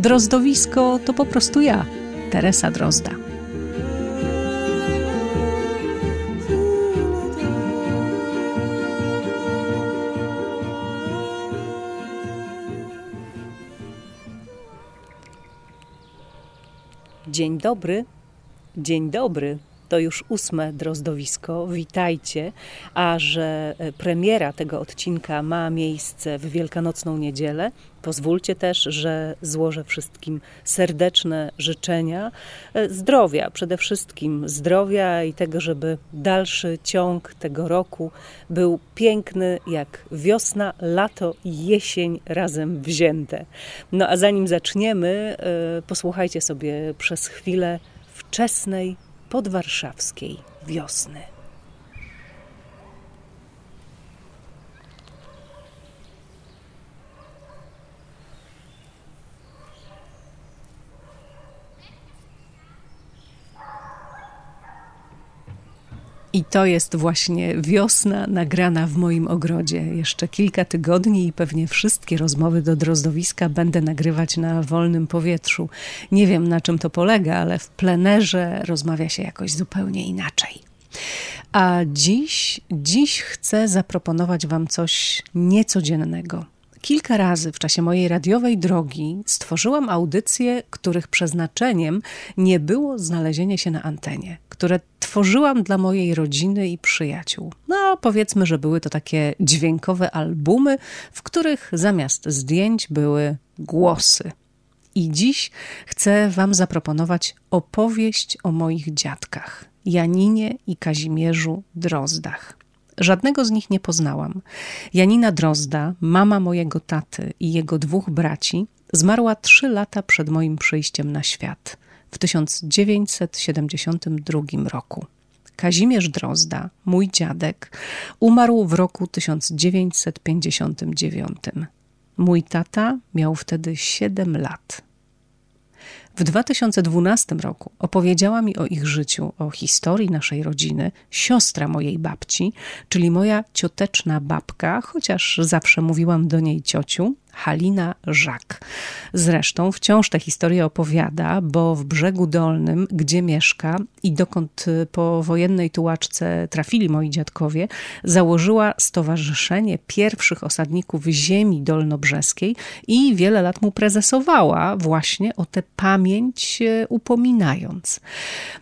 Drozdowisko to po prostu ja, Teresa Drozda. Dzień dobry. Dzień dobry. To już ósme drozdowisko. Witajcie. A że e, premiera tego odcinka ma miejsce w Wielkanocną Niedzielę, pozwólcie też, że złożę wszystkim serdeczne życzenia e, zdrowia, przede wszystkim zdrowia i tego, żeby dalszy ciąg tego roku był piękny jak wiosna, lato i jesień razem wzięte. No a zanim zaczniemy, e, posłuchajcie sobie przez chwilę wczesnej podwarszawskiej wiosny. I to jest właśnie wiosna nagrana w moim ogrodzie. Jeszcze kilka tygodni i pewnie wszystkie rozmowy do drozdowiska będę nagrywać na wolnym powietrzu. Nie wiem na czym to polega, ale w plenerze rozmawia się jakoś zupełnie inaczej. A dziś, dziś chcę zaproponować Wam coś niecodziennego. Kilka razy w czasie mojej radiowej drogi stworzyłam audycje, których przeznaczeniem nie było znalezienie się na antenie, które tworzyłam dla mojej rodziny i przyjaciół. No, powiedzmy, że były to takie dźwiękowe albumy, w których zamiast zdjęć były głosy. I dziś chcę Wam zaproponować opowieść o moich dziadkach, Janinie i Kazimierzu Drozdach. Żadnego z nich nie poznałam. Janina Drozda, mama mojego taty i jego dwóch braci, zmarła trzy lata przed moim przyjściem na świat w 1972 roku. Kazimierz Drozda, mój dziadek, umarł w roku 1959. Mój tata miał wtedy 7 lat. W 2012 roku opowiedziała mi o ich życiu, o historii naszej rodziny, siostra mojej babci, czyli moja cioteczna babka, chociaż zawsze mówiłam do niej ciociu, Halina Żak. Zresztą wciąż tę historię opowiada, bo w brzegu dolnym, gdzie mieszka i dokąd po wojennej tułaczce trafili moi dziadkowie, założyła Stowarzyszenie Pierwszych Osadników Ziemi Dolnobrzeskiej i wiele lat mu prezesowała właśnie o tę pamięć e, upominając.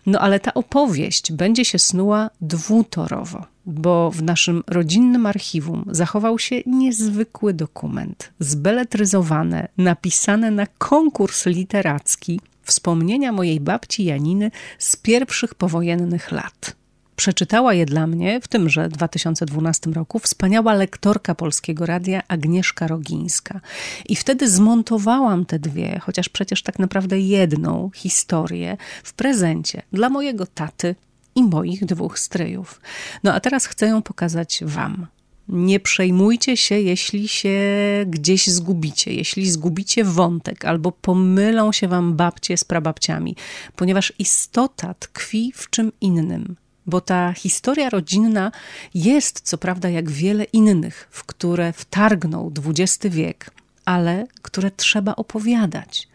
No ale ta opowieść będzie się snuła dwutorowo bo w naszym rodzinnym archiwum zachował się niezwykły dokument, zbeletryzowane, napisane na konkurs literacki wspomnienia mojej babci Janiny z pierwszych powojennych lat. Przeczytała je dla mnie w tymże 2012 roku wspaniała lektorka polskiego radia Agnieszka Rogińska. I wtedy zmontowałam te dwie, chociaż przecież tak naprawdę jedną historię w prezencie dla mojego taty i moich dwóch stryjów. No a teraz chcę ją pokazać Wam. Nie przejmujcie się, jeśli się gdzieś zgubicie, jeśli zgubicie wątek albo pomylą się Wam babcie z prababciami, ponieważ istota tkwi w czym innym. Bo ta historia rodzinna jest, co prawda, jak wiele innych, w które wtargnął XX wiek, ale które trzeba opowiadać.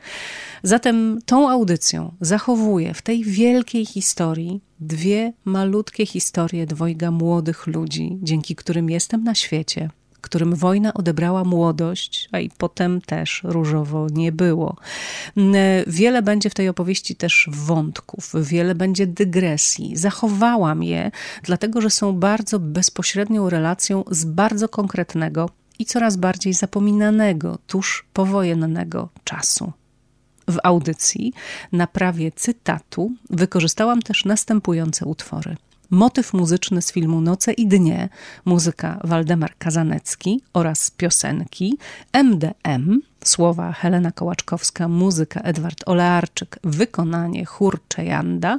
Zatem tą audycją zachowuję w tej wielkiej historii dwie malutkie historie dwojga młodych ludzi, dzięki którym jestem na świecie, którym wojna odebrała młodość, a i potem też różowo nie było. Wiele będzie w tej opowieści też wątków, wiele będzie dygresji. Zachowałam je, dlatego że są bardzo bezpośrednią relacją z bardzo konkretnego i coraz bardziej zapominanego tuż powojennego czasu. W audycji na prawie cytatu wykorzystałam też następujące utwory. Motyw muzyczny z filmu Noce i Dnie, muzyka Waldemar Kazanecki oraz piosenki MDM, słowa Helena Kołaczkowska, muzyka Edward Olearczyk, wykonanie chór Czejanda,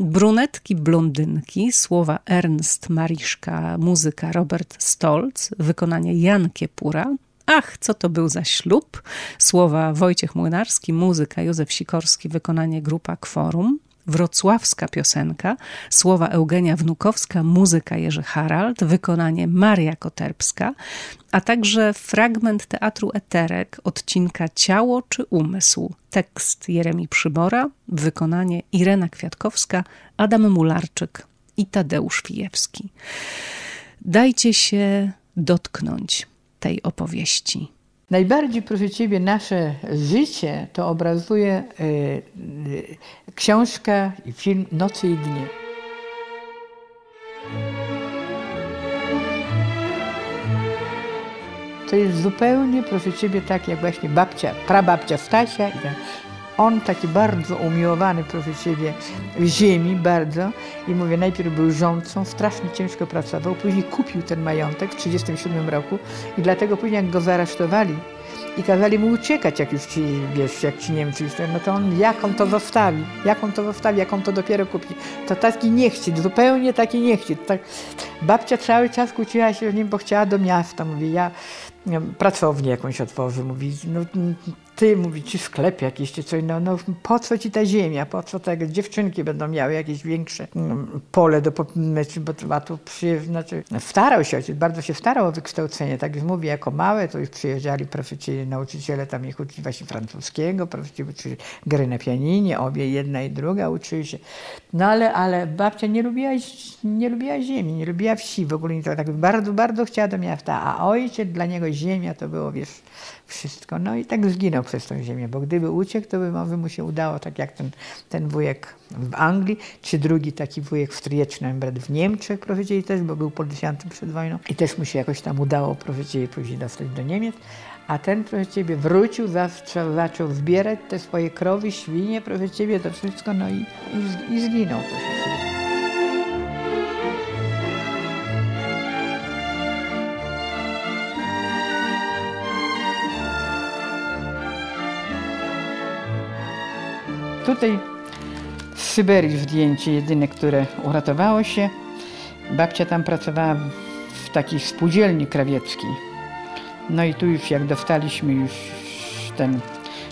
brunetki blondynki, słowa Ernst Mariszka, muzyka Robert Stolz, wykonanie Jan Kiepura, Ach, co to był za ślub? Słowa Wojciech Młynarski, muzyka Józef Sikorski, wykonanie grupa Kworum wrocławska piosenka, słowa Eugenia Wnukowska, muzyka Jerzy Harald, wykonanie Maria Koterbska, a także fragment teatru Eterek, odcinka Ciało czy Umysł, tekst Jeremi Przybora, wykonanie Irena Kwiatkowska, Adam Mularczyk i Tadeusz Fijewski. Dajcie się dotknąć tej opowieści. Najbardziej, proszę Ciebie, nasze życie to obrazuje y, y, książka i film Nocy i Dnie. To jest zupełnie, proszę Ciebie, tak jak właśnie babcia, prababcia Stasia i tak on taki bardzo umiłowany, proszę Ciebie, w ziemi bardzo. I mówię, najpierw był rządcą, strasznie ciężko pracował, później kupił ten majątek w 1937 roku i dlatego później jak go zaresztowali i kazali mu uciekać, jak już ci, wiesz, jak ci Niemcy już, no to on, jak on to zostawi, jak on to zostawi, jak on to dopiero kupi. To taki niechcieć, zupełnie taki niechcieć. Tak, babcia cały czas kłóciła się z nim, bo chciała do miasta, mówi, ja pracownię jakąś otworzy, mówi, no ty, mówi ci sklep jakiś czy coś, no, no po co ci ta ziemia, po co te dziewczynki będą miały jakieś większe mm, pole do, znaczy, bo tu przyjeżdża, znaczy starał się ojciec, bardzo się starał o wykształcenie, tak już mówi, jako małe to już przyjeżdżali profeci, nauczyciele tam ich uczyli właśnie francuskiego, profeci uczyli gry na pianinie, obie, jedna i druga uczyli się, no ale, ale babcia nie lubiła, nie lubiła ziemi, nie lubiła wsi, w ogóle nie tak bardzo, bardzo chciała do miasta, a ojciec dla niego ziemia to było, wiesz, wszystko. No i tak zginął przez tą ziemię, bo gdyby uciekł, to by może mu się udało, tak jak ten, ten wujek w Anglii, czy drugi taki wujek w Trijecznym brat w Niemczech, powiedzieli też, bo był policjantem przed wojną i też mu się jakoś tam udało, powiedzieli, później dostać do Niemiec. A ten, proszę Ciebie, wrócił, zaczął, zaczął zbierać te swoje krowy, świnie, proszę Ciebie, to wszystko, no i, i, i zginął, proszę Ciebie. Tutaj z Syberii zdjęcie jedyne, które uratowało się. Babcia tam pracowała w takiej spółdzielni krawieckiej. No i tu już jak dostaliśmy już ten,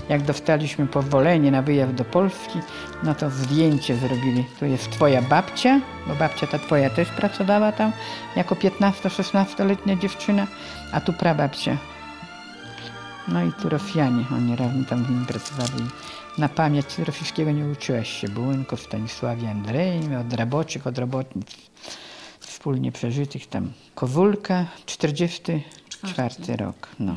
jak dostaliśmy pozwolenie na wyjazd do Polski, no to zdjęcie zrobili. Tu jest twoja babcia, bo babcia ta twoja też pracowała tam jako 15-16-letnia dziewczyna, a tu prababcia. No i tu Rosjanie, oni razem tam z nimi pracowali na pamięć rosyjskiego nie uczyłaś się. Bułynko, Stanisławie Andrzej, od roboczych, od robotnic wspólnie przeżytych tam. Kowulka, 44 rok. No.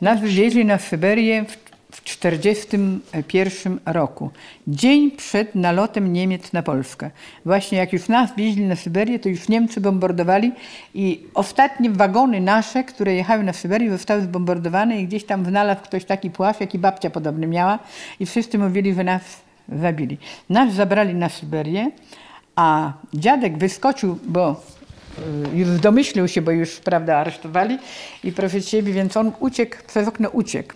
Nas wywieźli na Syberię w w 1941 roku, dzień przed nalotem Niemiec na Polskę. Właśnie jak już nas wieźli na Syberię, to już Niemcy bombardowali i ostatnie wagony nasze, które jechały na Syberię, zostały zbombardowane i gdzieś tam znalazł ktoś taki płaszcz, jaki babcia podobny miała i wszyscy mówili, że nas zabili. Nas zabrali na Syberię, a dziadek wyskoczył, bo y, już domyślił się, bo już prawda aresztowali i proszę ciebie, więc on uciekł, przez okno uciekł.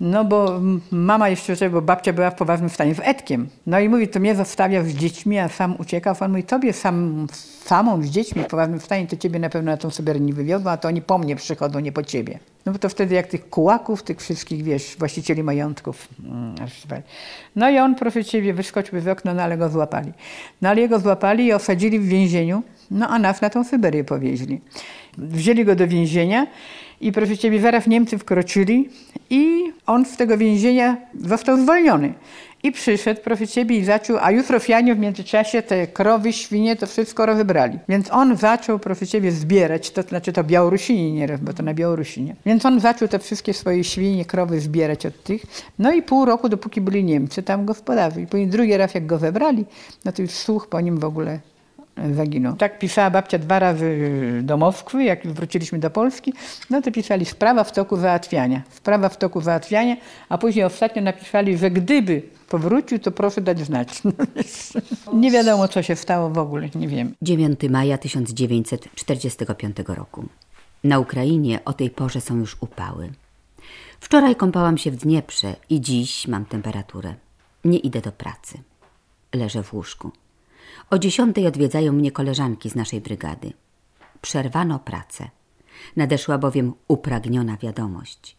No bo mama jeszcze, bo babcia była w poważnym stanie z Edkiem. No i mówi, to mnie zostawiał z dziećmi, a sam uciekał. On mówi, tobie sam, samą z dziećmi w poważnym stanie, to ciebie na pewno na tą Syberię wywiozą, a to oni po mnie przychodzą, nie po ciebie. No bo to wtedy jak tych kułaków, tych wszystkich, wiesz, właścicieli majątków. Mm, no i on, proszę ciebie, wyskoczył z okna, no ale go złapali. No ale jego złapali i osadzili w więzieniu, no a nas na tą Syberię powieźli. Wzięli go do więzienia i proszę Ciebie, zaraz Niemcy wkroczyli i on z tego więzienia został zwolniony. I przyszedł, proszę Ciebie, i zaczął, a już Rosjanie w międzyczasie te krowy, świnie, to wszystko rozebrali. Więc on zaczął, proszę Ciebie, zbierać, to znaczy to Białorusini nieraz, bo to na Białorusinie. Więc on zaczął te wszystkie swoje świnie, krowy zbierać od tych. No i pół roku, dopóki byli Niemcy tam gospodarzy. I później drugi raz, jak go zebrali, no to już słuch po nim w ogóle zaginął. Tak pisała babcia dwa razy do Moskwy, jak wróciliśmy do Polski, no to pisali sprawa w toku załatwiania. Sprawa w toku załatwiania, a później ostatnio napisali, że gdyby powrócił, to proszę dać znać. nie wiadomo, co się stało w ogóle, nie wiem. 9 maja 1945 roku. Na Ukrainie o tej porze są już upały. Wczoraj kąpałam się w Dnieprze i dziś mam temperaturę. Nie idę do pracy. Leżę w łóżku. O dziesiątej odwiedzają mnie koleżanki z naszej brygady. Przerwano pracę. Nadeszła bowiem upragniona wiadomość.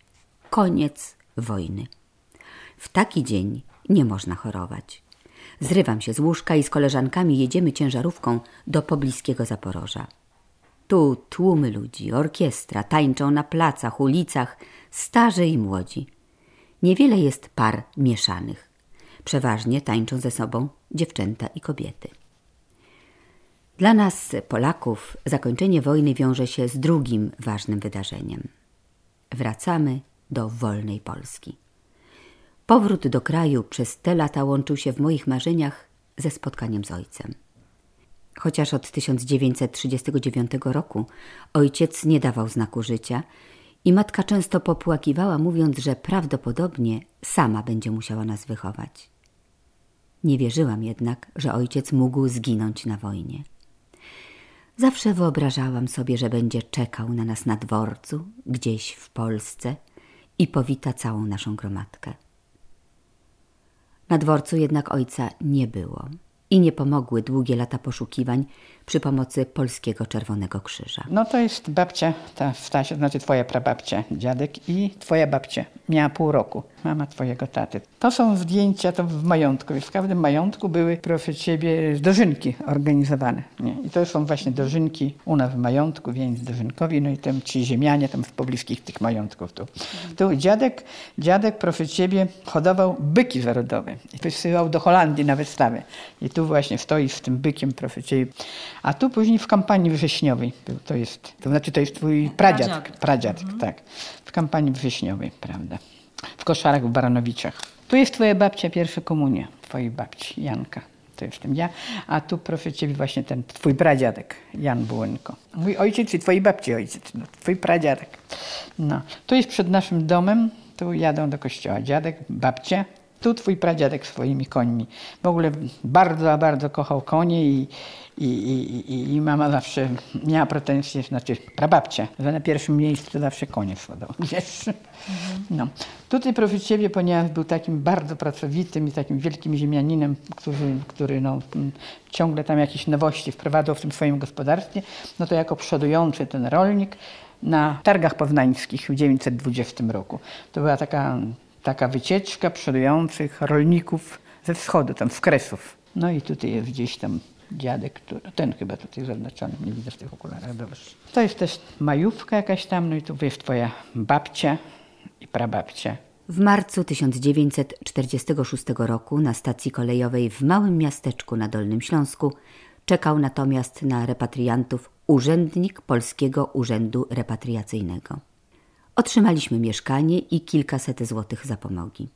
Koniec wojny. W taki dzień nie można chorować. Zrywam się z łóżka i z koleżankami jedziemy ciężarówką do pobliskiego Zaporoża. Tu tłumy ludzi, orkiestra, tańczą na placach, ulicach, starzy i młodzi. Niewiele jest par mieszanych. Przeważnie tańczą ze sobą dziewczęta i kobiety. Dla nas, Polaków, zakończenie wojny wiąże się z drugim ważnym wydarzeniem. Wracamy do wolnej Polski. Powrót do kraju przez te lata łączył się w moich marzeniach ze spotkaniem z ojcem. Chociaż od 1939 roku ojciec nie dawał znaku życia i matka często popłakiwała, mówiąc, że prawdopodobnie sama będzie musiała nas wychować. Nie wierzyłam jednak, że ojciec mógł zginąć na wojnie. Zawsze wyobrażałam sobie, że będzie czekał na nas na dworcu, gdzieś w Polsce i powita całą naszą gromadkę. Na dworcu jednak ojca nie było i nie pomogły długie lata poszukiwań przy pomocy Polskiego Czerwonego Krzyża. No to jest babcia, ta Stasia, znaczy twoja prababcia, dziadek i twoja babcia. Miała pół roku, mama twojego taty. To są zdjęcia to w majątku. W każdym majątku były, proszę ciebie, dożynki organizowane. Nie? I to są właśnie dożynki u nas w majątku, więc dożynkowi, no i tam ci ziemianie tam w pobliskich tych majątków. Tu, tu dziadek, dziadek, proszę ciebie, hodował byki zarodowe i wysyłał do Holandii na wystawę. I tu właśnie stoi z tym bykiem, proszę ciebie, a tu później w kampanii wrześniowej, to jest, to znaczy to jest twój pradziad, pradziad, mhm. tak, w kampanii wrześniowej, prawda, w koszarach w Baranowiczach. Tu jest twoja babcia pierwsza komunia, twojej babci Janka. To jestem ja, a tu proszę ciebie właśnie ten twój pradziadek, Jan Bułenko. Mój ojciec i twojej babci ojciec, no, twój pradziadek. No, tu jest przed naszym domem, tu jadą do kościoła dziadek, babcia, tu twój pradziadek swoimi końmi. W ogóle bardzo, bardzo kochał konie i, i, i, i mama zawsze miała pretensje, znaczy prababcia, że na pierwszym miejscu zawsze konie składał. Wiesz? No. Tutaj proszę Ciebie, ponieważ był takim bardzo pracowitym i takim wielkim ziemianinem, który, który no, ciągle tam jakieś nowości wprowadzał w tym swoim gospodarstwie, no to jako przodujący ten rolnik na targach poznańskich w 1920 roku. To była taka taka wycieczka przodujących rolników ze wschodu, tam z Kresów. No i tutaj jest gdzieś tam dziadek, który, ten chyba tutaj zaznaczony, nie widzę w tych okularach, dobrze. To jest też majówka jakaś tam, no i tu jest twoja babcia i prababcia. W marcu 1946 roku na stacji kolejowej w małym miasteczku na Dolnym Śląsku czekał natomiast na repatriantów urzędnik Polskiego Urzędu Repatriacyjnego. Otrzymaliśmy mieszkanie i kilkaset złotych zapomogi.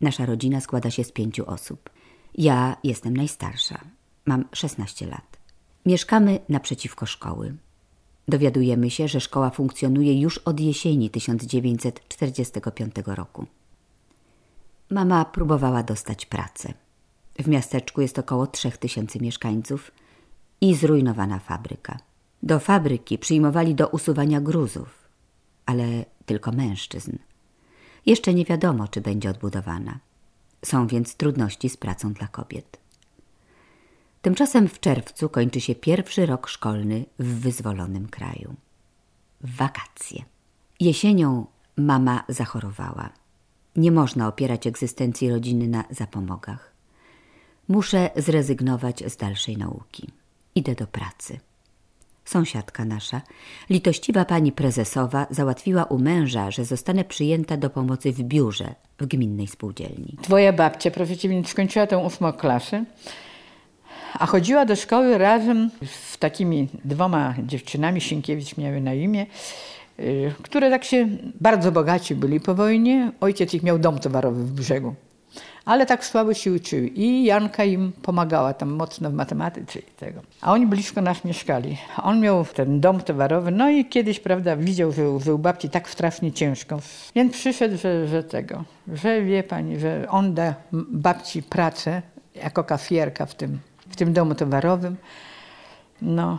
Nasza rodzina składa się z pięciu osób. Ja jestem najstarsza. Mam 16 lat. Mieszkamy naprzeciwko szkoły. Dowiadujemy się, że szkoła funkcjonuje już od jesieni 1945 roku. Mama próbowała dostać pracę. W miasteczku jest około 3000 mieszkańców i zrujnowana fabryka. Do fabryki przyjmowali do usuwania gruzów ale tylko mężczyzn. Jeszcze nie wiadomo, czy będzie odbudowana. Są więc trudności z pracą dla kobiet. Tymczasem w czerwcu kończy się pierwszy rok szkolny w wyzwolonym kraju. Wakacje. Jesienią mama zachorowała. Nie można opierać egzystencji rodziny na zapomogach. Muszę zrezygnować z dalszej nauki. Idę do pracy. Sąsiadka nasza, litościwa pani prezesowa, załatwiła u męża, że zostanę przyjęta do pomocy w biurze w gminnej spółdzielni. Twoja babcia, cię, skończyła tę ósmą klasę, a chodziła do szkoły razem z takimi dwoma dziewczynami, Sienkiewicz miały na imię, y, które tak się bardzo bogaci byli po wojnie. Ojciec ich miał dom towarowy w brzegu. Ale tak słabo się uczyły. I Janka im pomagała tam mocno w matematyce i tego. A oni blisko nas mieszkali. On miał ten dom towarowy, no i kiedyś, prawda, widział, że, że u babci tak strasznie ciężko. Więc przyszedł, że, że tego, że wie pani, że on da babci pracę jako kafierka w tym, w tym domu towarowym no,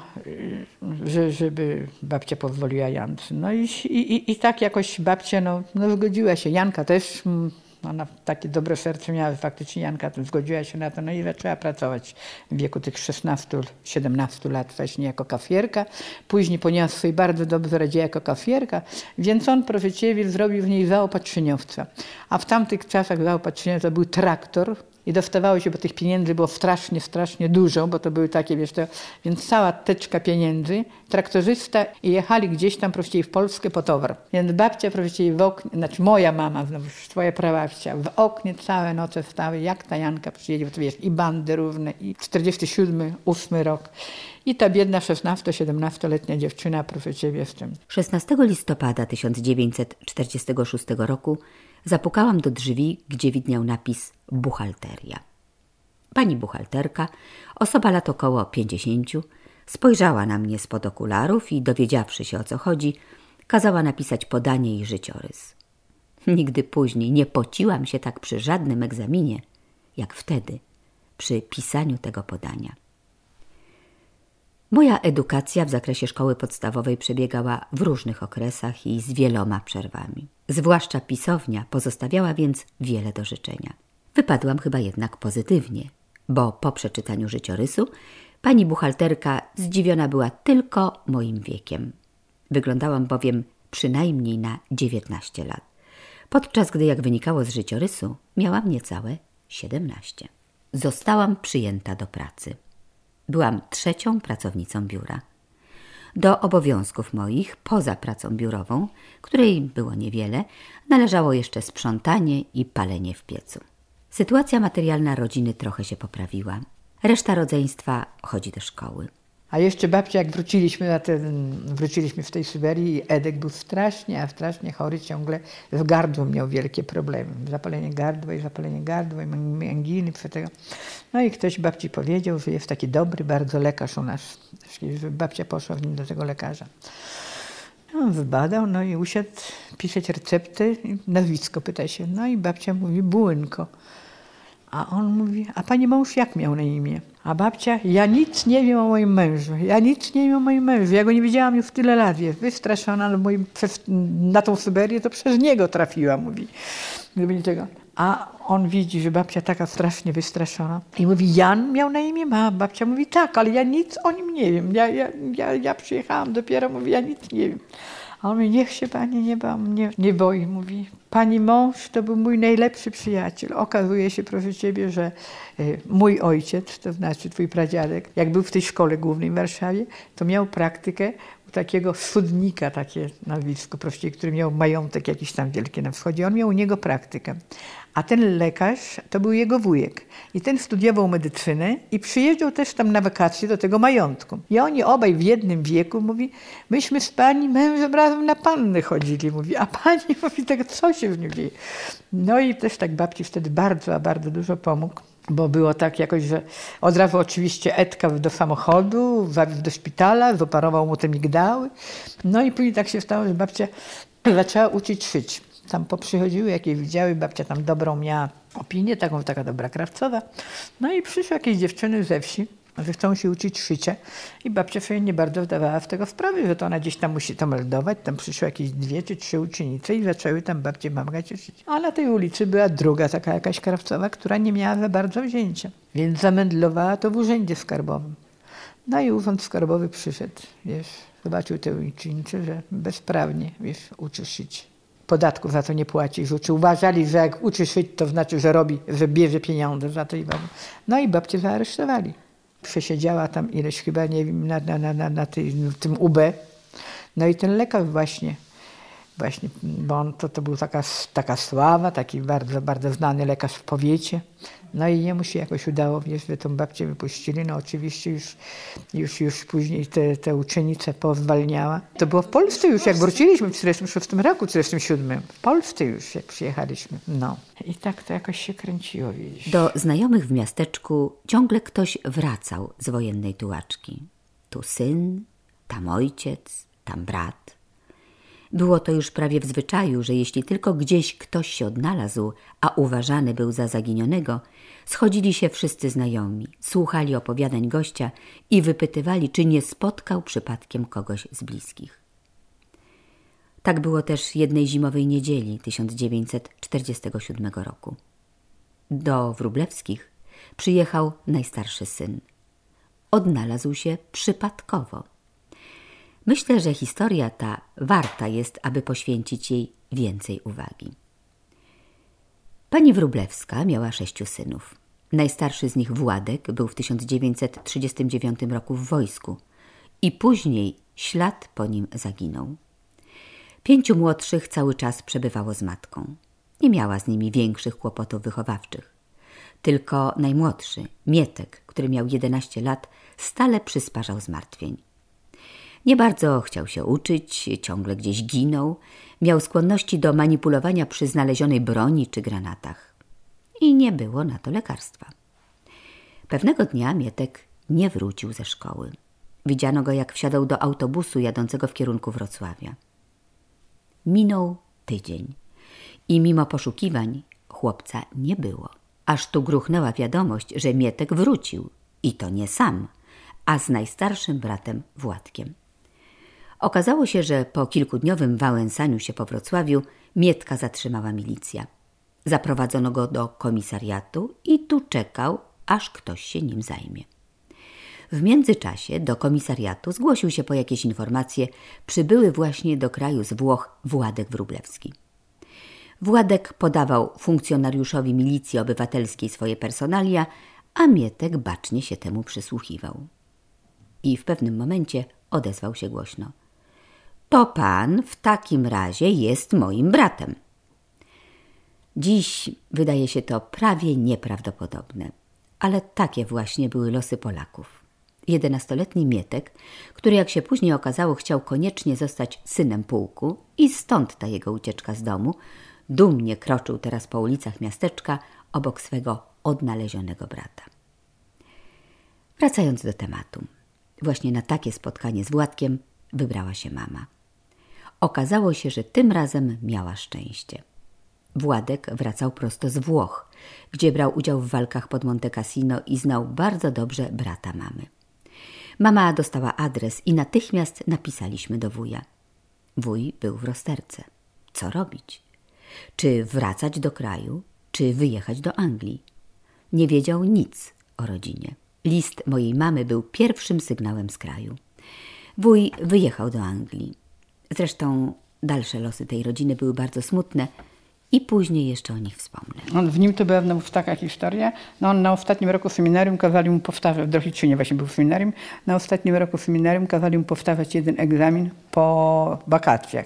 że, żeby babcia pozwoliła Jance. No i, i, i tak jakoś babcia no, no zgodziła się. Janka też, mm, ona takie dobre serce miała, faktycznie Janka zgodziła się na to, no i zaczęła pracować w wieku tych 16-17 lat właśnie jako kafierka. Później, ponieważ sobie bardzo dobrze radziła jako kafierka, więc on profeciewie zrobił w niej zaopatrzeniowca. A w tamtych czasach zaopatrzeniowca był traktor, i dostawało się, bo tych pieniędzy było strasznie, strasznie dużo, bo to były takie, wiesz, to, więc cała teczka pieniędzy, traktorzysta i jechali gdzieś tam, prościej w Polskę po towar. Więc babcia, prościej w oknie, znaczy moja mama, znowu twoja prababcia, w oknie całe noce stały, jak ta Janka przyjedzie, bo to wiesz, i bandy równe, i 47, 8 rok. I ta biedna 16-17-letnia dziewczyna, proszę ciebie, z tym. 16 listopada 1946 roku Zapukałam do drzwi, gdzie widniał napis buchalteria. Pani buchalterka, osoba lat około pięćdziesięciu, spojrzała na mnie spod okularów i dowiedziawszy się o co chodzi, kazała napisać podanie i życiorys. Nigdy później nie pociłam się tak przy żadnym egzaminie, jak wtedy, przy pisaniu tego podania. Moja edukacja w zakresie szkoły podstawowej przebiegała w różnych okresach i z wieloma przerwami. Zwłaszcza pisownia pozostawiała więc wiele do życzenia. Wypadłam chyba jednak pozytywnie, bo po przeczytaniu życiorysu pani buchalterka zdziwiona była tylko moim wiekiem. Wyglądałam bowiem przynajmniej na 19 lat, podczas gdy, jak wynikało z życiorysu, miałam niecałe 17. Zostałam przyjęta do pracy. Byłam trzecią pracownicą biura. Do obowiązków moich, poza pracą biurową, której było niewiele, należało jeszcze sprzątanie i palenie w piecu. Sytuacja materialna rodziny trochę się poprawiła. Reszta rodzeństwa chodzi do szkoły. A jeszcze babcia, jak wróciliśmy, na ten, wróciliśmy w tej Syberii, Edek był strasznie, a strasznie chory ciągle. Z gardłem miał wielkie problemy. Zapalenie gardła i zapalenie gardła i anginy. Tego. No i ktoś babci powiedział, że jest taki dobry bardzo lekarz u nas. Babcia poszła w nim do tego lekarza. No, wybadał, no i usiadł pisać recepty, nazwisko pyta się. No i babcia mówi Błynko. A on mówi, a pani mąż jak miał na imię? A babcia, ja nic nie wiem o moim mężu, ja nic nie wiem o moim mężu, ja go nie widziałam już tyle lat, jest wystraszona no moim, na tą Syberię, to przez niego trafiła, mówi. Gdyby. A on widzi, że babcia taka strasznie wystraszona i mówi, Jan miał na imię? Ma babcia mówi, tak, ale ja nic o nim nie wiem, ja, ja, ja, ja przyjechałam dopiero, mówi, ja nic nie wiem. A on mówi, niech się pani nie, ba, nie, nie boi. Mówi, pani mąż to był mój najlepszy przyjaciel. Okazuje się, proszę ciebie, że y, mój ojciec, to znaczy twój pradziadek, jak był w tej szkole głównej w Warszawie, to miał praktykę u takiego studnika, takie nazwisko, prościej, który miał majątek jakiś tam wielki na wschodzie. On miał u niego praktykę. A ten lekarz to był jego wujek. I ten studiował medycynę i przyjeżdżał też tam na wakacje do tego majątku. I oni obaj w jednym wieku mówi, myśmy z pani mężem razem na panny chodzili. Mówi, a pani mówi, tak co się w nim dzieje? No i też tak babci wtedy bardzo, a bardzo dużo pomógł bo było tak jakoś, że od razu oczywiście Edka do samochodu, zawiózł do szpitala, zoparował mu te migdały. No i później tak się stało, że babcia zaczęła uczyć szyć tam poprzychodziły, jakie widziały, babcia tam dobrą miała opinię, taką taka dobra krawcowa. No i przyszły jakieś dziewczyny ze wsi, że chcą się uczyć szycia i babcia sobie nie bardzo wdawała w tego sprawy, że to ona gdzieś tam musi to meldować. Tam przyszły jakieś dwie czy trzy uczennice i zaczęły tam babcie mamgać szyć. A na tej ulicy była druga taka jakaś krawcowa, która nie miała za bardzo wzięcia. Więc zamędlowała to w urzędzie skarbowym. No i urząd skarbowy przyszedł, wiesz, zobaczył tę uczennicę, że bezprawnie, wiesz, uczy szyć podatków za to nie płaci. Że uważali, że jak uczy szyć, to znaczy, że robi, że bierze pieniądze za to i No i babcię zaaresztowali. Przesiedziała tam ileś chyba, nie wiem, na, na, na, na, na tym UB. No i ten lekarz właśnie właśnie, bo on to, to był taka, taka sława, taki bardzo, bardzo znany lekarz w powiecie. No i jemu się jakoś udało, wiesz, że tą babcię wypuścili. No oczywiście już, już, już później te, te uczennice pozwalniała. To było w Polsce już, jak wróciliśmy w 46 roku, 47. W Polsce już, jak przyjechaliśmy. No. I tak to jakoś się kręciło, widzisz. Do znajomych w miasteczku ciągle ktoś wracał z wojennej tułaczki. Tu syn, tam ojciec, tam brat. Było to już prawie w zwyczaju, że jeśli tylko gdzieś ktoś się odnalazł, a uważany był za zaginionego, schodzili się wszyscy znajomi, słuchali opowiadań gościa i wypytywali, czy nie spotkał przypadkiem kogoś z bliskich. Tak było też jednej zimowej niedzieli 1947 roku. Do Wróblewskich przyjechał najstarszy syn. Odnalazł się przypadkowo – Myślę, że historia ta warta jest, aby poświęcić jej więcej uwagi. Pani Wróblewska miała sześciu synów. Najstarszy z nich Władek był w 1939 roku w wojsku i później ślad po nim zaginął. Pięciu młodszych cały czas przebywało z matką. Nie miała z nimi większych kłopotów wychowawczych. Tylko najmłodszy, Mietek, który miał 11 lat, stale przysparzał zmartwień. Nie bardzo chciał się uczyć, ciągle gdzieś ginął, miał skłonności do manipulowania przy znalezionej broni czy granatach. I nie było na to lekarstwa. Pewnego dnia Mietek nie wrócił ze szkoły. Widziano go, jak wsiadał do autobusu jadącego w kierunku Wrocławia. Minął tydzień i mimo poszukiwań chłopca nie było. Aż tu gruchnęła wiadomość, że Mietek wrócił i to nie sam, a z najstarszym bratem Władkiem. Okazało się, że po kilkudniowym wałęsaniu się po Wrocławiu Mietka zatrzymała milicja. Zaprowadzono go do komisariatu i tu czekał, aż ktoś się nim zajmie. W międzyczasie do komisariatu zgłosił się po jakieś informacje przybyły właśnie do kraju z Włoch Władek Wróblewski. Władek podawał funkcjonariuszowi milicji obywatelskiej swoje personalia, a Mietek bacznie się temu przysłuchiwał. I w pewnym momencie odezwał się głośno – to pan w takim razie jest moim bratem. Dziś wydaje się to prawie nieprawdopodobne, ale takie właśnie były losy Polaków. Jedenastoletni Mietek, który jak się później okazało chciał koniecznie zostać synem pułku i stąd ta jego ucieczka z domu, dumnie kroczył teraz po ulicach miasteczka obok swego odnalezionego brata. Wracając do tematu, właśnie na takie spotkanie z Władkiem wybrała się mama. Okazało się, że tym razem miała szczęście. Władek wracał prosto z Włoch, gdzie brał udział w walkach pod Monte Cassino i znał bardzo dobrze brata mamy. Mama dostała adres i natychmiast napisaliśmy do wuja. Wuj był w rozterce. Co robić? Czy wracać do kraju, czy wyjechać do Anglii? Nie wiedział nic o rodzinie. List mojej mamy był pierwszym sygnałem z kraju. Wuj wyjechał do Anglii. Zresztą dalsze losy tej rodziny były bardzo smutne i później jeszcze o nich wspomnę. On, w nim to była znowu taka historia. No on na ostatnim roku seminarium kazali mu powtarzać, w Drohiczynie właśnie był seminarium, na ostatnim roku seminarium kazali mu powtarzać jeden egzamin po wakacjach.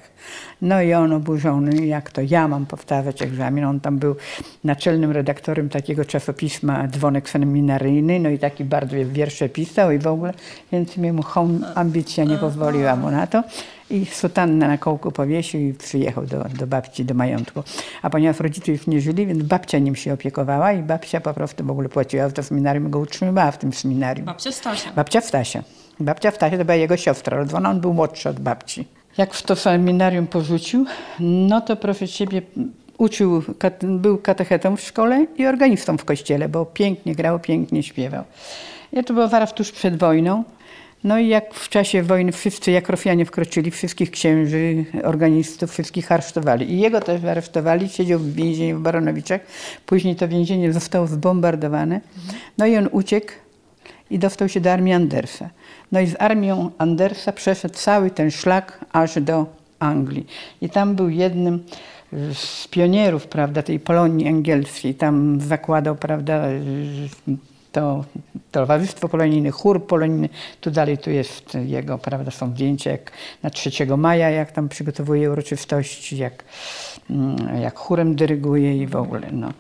No i on oburzony, jak to ja mam powtarzać egzamin. On tam był naczelnym redaktorem takiego czasopisma Dzwonek Seminaryjny, no i taki bardzo wiersze pisał i w ogóle, więc mu ambicja nie pozwoliła mu na to i sutannę na kołku powiesił i przyjechał do, do babci, do majątku. A ponieważ rodzice już nie żyli, więc babcia nim się opiekowała i babcia po prostu w ogóle płaciła w to seminarium, go utrzymywała w tym seminarium. Babcia Stasia. Babcia Stasia. Babcia Stasia to była jego siostra rodzona, on był młodszy od babci. Jak w to seminarium porzucił, no to proszę ciebie, uczył, był katechetą w szkole i organistą w kościele, bo pięknie grał, pięknie śpiewał. Ja to było zaraz tuż przed wojną. No i jak w czasie wojny wszyscy, jak Rosjanie wkroczyli, wszystkich księży, organistów, wszystkich aresztowali. I jego też aresztowali, siedział w więzieniu w Baronowiczach. Później to więzienie zostało zbombardowane. No i on uciekł i dostał się do armii Andersa. No i z armią Andersa przeszedł cały ten szlak aż do Anglii. I tam był jednym z pionierów, prawda, tej Polonii angielskiej. Tam zakładał, prawda, to Towarzystwo Polonijne, chór polonijny. Tu dalej tu jest jego, prawda, są zdjęcia jak na 3 maja, jak tam przygotowuje uroczystości, jak, mm, jak chórem dyryguje i w ogóle. No.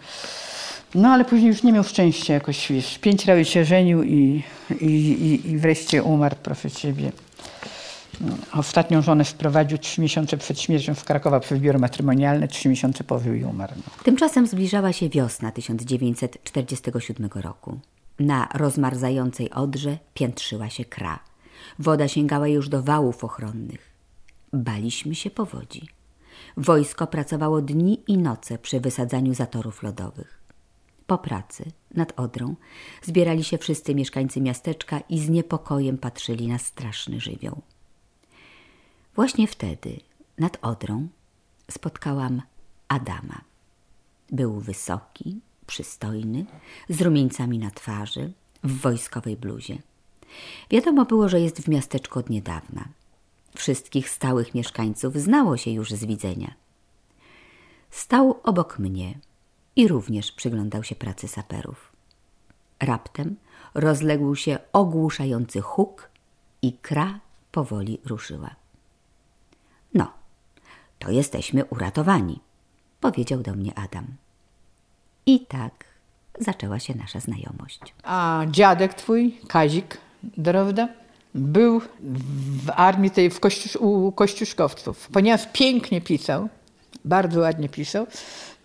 No ale później już nie miał szczęścia jakoś, wiesz, pięć razy się żenił i, i, i, i wreszcie umarł, proszę Ciebie. Ostatnią żonę wprowadził trzy miesiące przed śmiercią w Krakowa przez biuro matrymonialne, trzy miesiące pożył i umarł. No. Tymczasem zbliżała się wiosna 1947 roku. Na rozmarzającej Odrze piętrzyła się kra. Woda sięgała już do wałów ochronnych. Baliśmy się powodzi. Wojsko pracowało dni i noce przy wysadzaniu zatorów lodowych. Po pracy nad Odrą zbierali się wszyscy mieszkańcy miasteczka i z niepokojem patrzyli na straszny żywioł. Właśnie wtedy nad Odrą spotkałam Adama. Był wysoki, przystojny, z rumieńcami na twarzy, w wojskowej bluzie. Wiadomo było, że jest w miasteczku od niedawna. Wszystkich stałych mieszkańców znało się już z widzenia. Stał obok mnie i również przyglądał się pracy saperów. Raptem rozległ się ogłuszający huk i kra powoli ruszyła. No, to jesteśmy uratowani, powiedział do mnie Adam. I tak zaczęła się nasza znajomość. A dziadek twój, Kazik Drowda, był w armii tej w Kościusz, u kościuszkowców. Ponieważ pięknie pisał, bardzo ładnie pisał,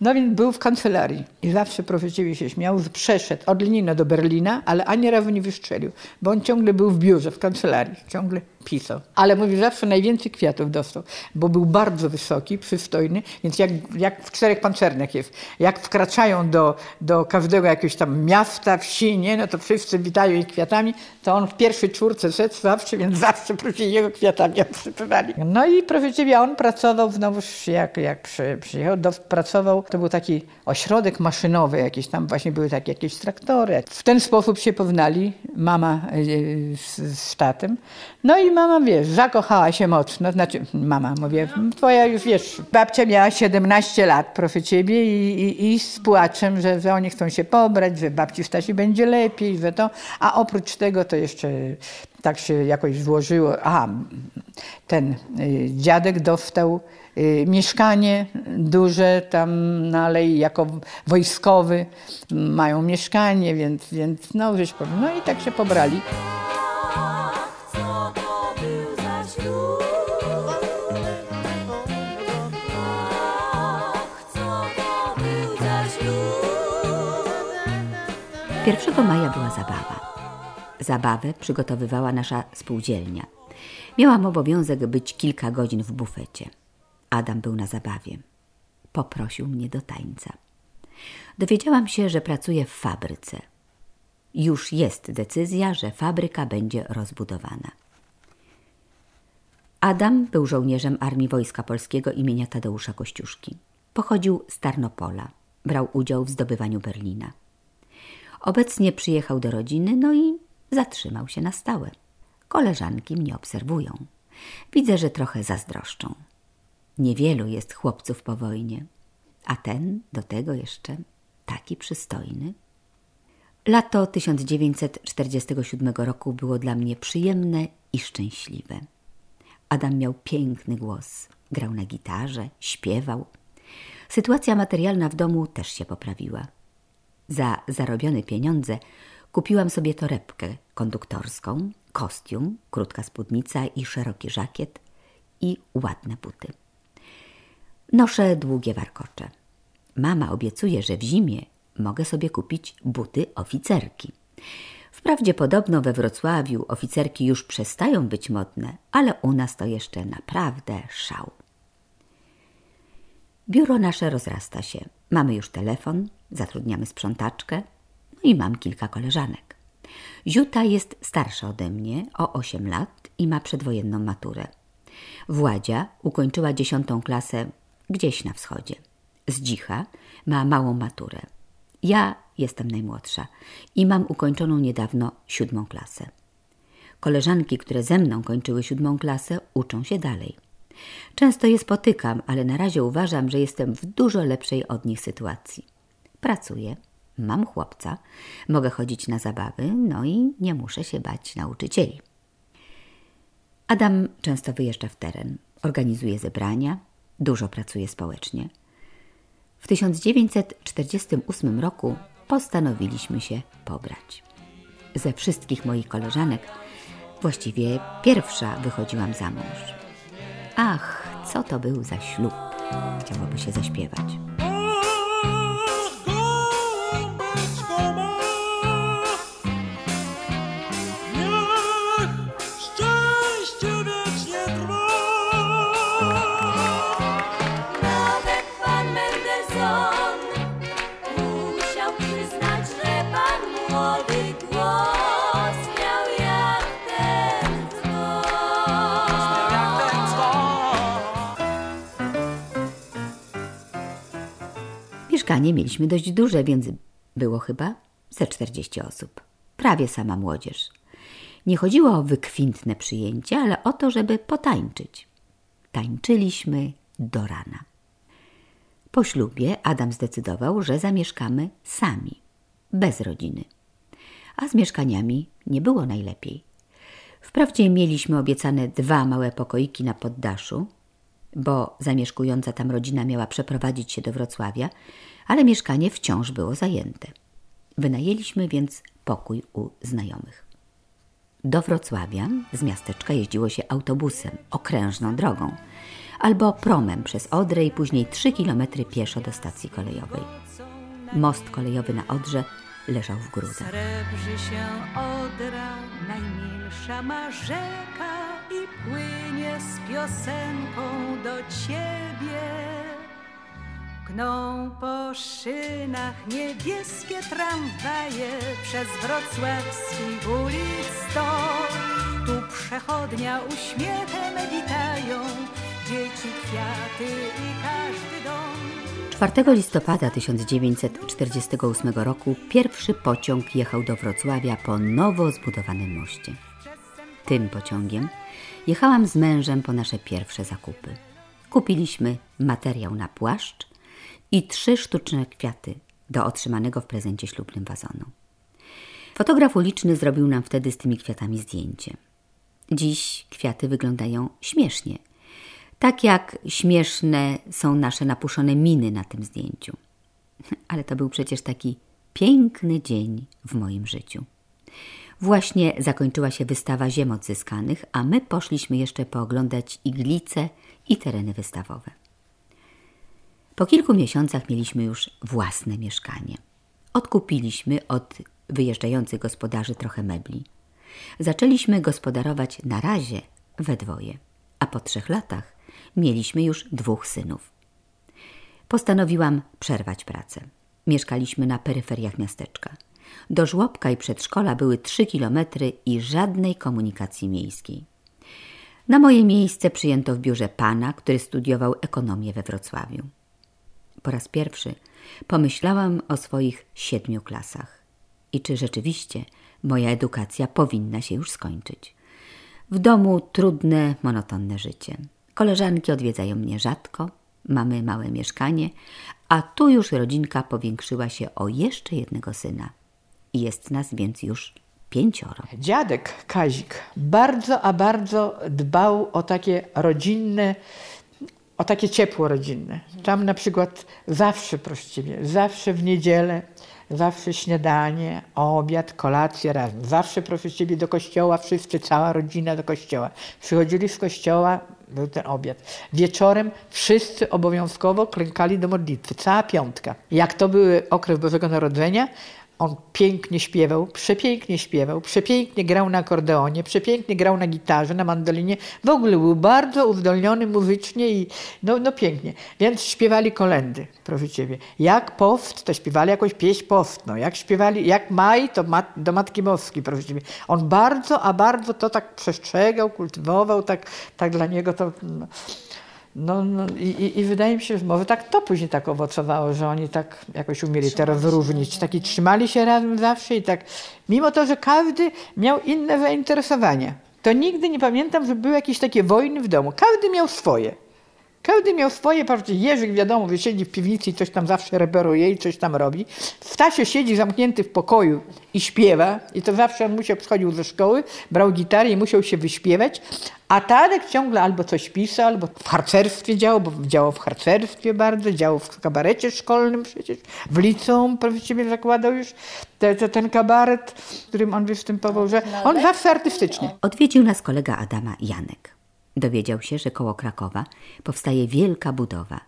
no więc był w kancelarii i zawsze profesjowie się śmiał, że przeszedł od Lenina do Berlina, ale ani razu nie wystrzelił, bo on ciągle był w biurze, w kancelarii, ciągle pisał. Ale mówi, zawsze najwięcej kwiatów dostał, bo był bardzo wysoki, przystojny, więc jak, jak w czterech pancernych jest. Jak wkraczają do, do każdego jakiegoś tam miasta, wsi, nie, no to wszyscy witają ich kwiatami, to on w pierwszej czwórce szedł zawsze, więc zawsze prosili jego kwiatami obsypywali. No i ciebie, on pracował znowu, jak, jak przy, przyjechał, do, pracował, to był taki ośrodek maszynowy, jakieś tam właśnie były takie jakieś traktory. W ten sposób się poznali mama e, z, z tatem. No i mama, wiesz, zakochała się mocno, znaczy mama, mówię, twoja już, wiesz, babcia miała 17 lat, proszę ciebie, i, i, i z płaczem, że, że oni chcą się pobrać, że babci Stasi będzie lepiej, że to, a oprócz tego to jeszcze tak się jakoś złożyło, aha, ten y, dziadek dostał y, mieszkanie duże tam na alei jako wojskowy, mają mieszkanie, więc, więc no, no i tak się pobrali. Pierwszego maja była zabawa. Zabawę przygotowywała nasza spółdzielnia. Miałam obowiązek być kilka godzin w bufecie. Adam był na zabawie. Poprosił mnie do tańca. Dowiedziałam się, że pracuje w fabryce. Już jest decyzja, że fabryka będzie rozbudowana. Adam był żołnierzem Armii Wojska Polskiego imienia Tadeusza Kościuszki. Pochodził z Tarnopola. Brał udział w zdobywaniu Berlina. Obecnie przyjechał do rodziny, no i zatrzymał się na stałe. Koleżanki mnie obserwują. Widzę, że trochę zazdroszczą. Niewielu jest chłopców po wojnie, a ten do tego jeszcze taki przystojny. Lato 1947 roku było dla mnie przyjemne i szczęśliwe. Adam miał piękny głos, grał na gitarze, śpiewał. Sytuacja materialna w domu też się poprawiła. Za zarobione pieniądze kupiłam sobie torebkę konduktorską, kostium, krótka spódnica i szeroki żakiet i ładne buty. Noszę długie warkocze. Mama obiecuje, że w zimie mogę sobie kupić buty oficerki. Wprawdzie podobno we Wrocławiu oficerki już przestają być modne, ale u nas to jeszcze naprawdę szał. Biuro nasze rozrasta się. Mamy już telefon, zatrudniamy sprzątaczkę no i mam kilka koleżanek. Ziuta jest starsza ode mnie o 8 lat i ma przedwojenną maturę. Władzia ukończyła dziesiątą klasę gdzieś na wschodzie. Zdzicha ma małą maturę. Ja jestem najmłodsza i mam ukończoną niedawno siódmą klasę. Koleżanki, które ze mną kończyły siódmą klasę, uczą się dalej. Często je spotykam, ale na razie uważam, że jestem w dużo lepszej od nich sytuacji. Pracuję, mam chłopca, mogę chodzić na zabawy, no i nie muszę się bać nauczycieli. Adam często wyjeżdża w teren, organizuje zebrania, dużo pracuje społecznie. W 1948 roku postanowiliśmy się pobrać. Ze wszystkich moich koleżanek właściwie pierwsza wychodziłam za mąż. Ach, co to był za ślub, chciałoby się zaśpiewać. Mieszkanie mieliśmy dość duże, więc było chyba ze 40 osób. Prawie sama młodzież. Nie chodziło o wykwintne przyjęcie, ale o to, żeby potańczyć. Tańczyliśmy do rana. Po ślubie Adam zdecydował, że zamieszkamy sami, bez rodziny. A z mieszkaniami nie było najlepiej. Wprawdzie mieliśmy obiecane dwa małe pokoiki na poddaszu, bo zamieszkująca tam rodzina miała przeprowadzić się do Wrocławia, ale mieszkanie wciąż było zajęte. Wynajęliśmy więc pokój u znajomych. Do Wrocławia z miasteczka jeździło się autobusem, okrężną drogą, albo promem przez Odrę i później trzy kilometry pieszo do stacji kolejowej. Most kolejowy na Odrze leżał w gruzach. Srebrzy się Odra, najmilsza ma rzeka i płynie z piosenką do ciebie. Gną po szynach niebieskie tramwaje przez wrocławskich ulic sto. Tu przechodnia uśmiechem witają dzieci, kwiaty i każdy dom. 4 listopada 1948 roku pierwszy pociąg jechał do Wrocławia po nowo zbudowanym moście. Tym pociągiem jechałam z mężem po nasze pierwsze zakupy. Kupiliśmy materiał na płaszcz i trzy sztuczne kwiaty do otrzymanego w prezencie ślubnym wazonu. Fotograf uliczny zrobił nam wtedy z tymi kwiatami zdjęcie. Dziś kwiaty wyglądają śmiesznie, tak jak śmieszne są nasze napuszone miny na tym zdjęciu. Ale to był przecież taki piękny dzień w moim życiu. Właśnie zakończyła się wystawa ziem odzyskanych, a my poszliśmy jeszcze pooglądać iglice i tereny wystawowe. Po kilku miesiącach mieliśmy już własne mieszkanie. Odkupiliśmy od wyjeżdżających gospodarzy trochę mebli. Zaczęliśmy gospodarować na razie we dwoje, a po trzech latach mieliśmy już dwóch synów. Postanowiłam przerwać pracę. Mieszkaliśmy na peryferiach miasteczka. Do żłobka i przedszkola były trzy kilometry i żadnej komunikacji miejskiej. Na moje miejsce przyjęto w biurze pana, który studiował ekonomię we Wrocławiu. Po raz pierwszy pomyślałam o swoich siedmiu klasach i czy rzeczywiście moja edukacja powinna się już skończyć. W domu trudne, monotonne życie. Koleżanki odwiedzają mnie rzadko, mamy małe mieszkanie, a tu już rodzinka powiększyła się o jeszcze jednego syna. Jest nas więc już pięcioro. Dziadek Kazik bardzo, a bardzo dbał o takie rodzinne o takie ciepło rodzinne. Tam na przykład zawsze, Ciebie, zawsze w niedzielę, zawsze śniadanie, obiad, kolację razem. Zawsze, proszę Ciebie, do kościoła, wszyscy, cała rodzina do kościoła. Przychodzili z kościoła, był ten obiad. Wieczorem wszyscy obowiązkowo klękali do modlitwy, cała piątka. Jak to był okres Bożego Narodzenia, on pięknie śpiewał, przepięknie śpiewał, przepięknie grał na akordeonie, przepięknie grał na gitarze, na mandolinie. W ogóle był bardzo uzdolniony muzycznie i no, no pięknie. Więc śpiewali kolendy, proszę Ciebie. Jak post, to śpiewali jakąś pieśń postną. Jak śpiewali, jak maj, to mat, do Matki Boskiej, proszę Ciebie. On bardzo, a bardzo to tak przestrzegał, kultywował, tak, tak dla niego to... No. No, no i, i, wydaje mi się, że może tak to później tak owocowało, że oni tak jakoś umieli to rozróżnić. Taki trzymali się razem zawsze i tak, mimo to, że każdy miał inne zainteresowania. To nigdy nie pamiętam, że były jakieś takie wojny w domu. Każdy miał swoje. Każdy miał swoje, prawda, Jerzyk wiadomo, że siedzi w piwnicy i coś tam zawsze reperuje i coś tam robi. Stasie siedzi zamknięty w pokoju i śpiewa i to zawsze on musiał, przychodził ze szkoły, brał gitarę i musiał się wyśpiewać, a Tadek ciągle albo coś pisał, albo w harcerstwie działał, bo działał w harcerstwie bardzo, działał w kabarecie szkolnym przecież, w liceum właściwie zakładał już te, te, ten kabaret, w którym on występował, że on zawsze artystycznie. Odwiedził nas kolega Adama Janek. Dowiedział się, że koło Krakowa powstaje wielka budowa.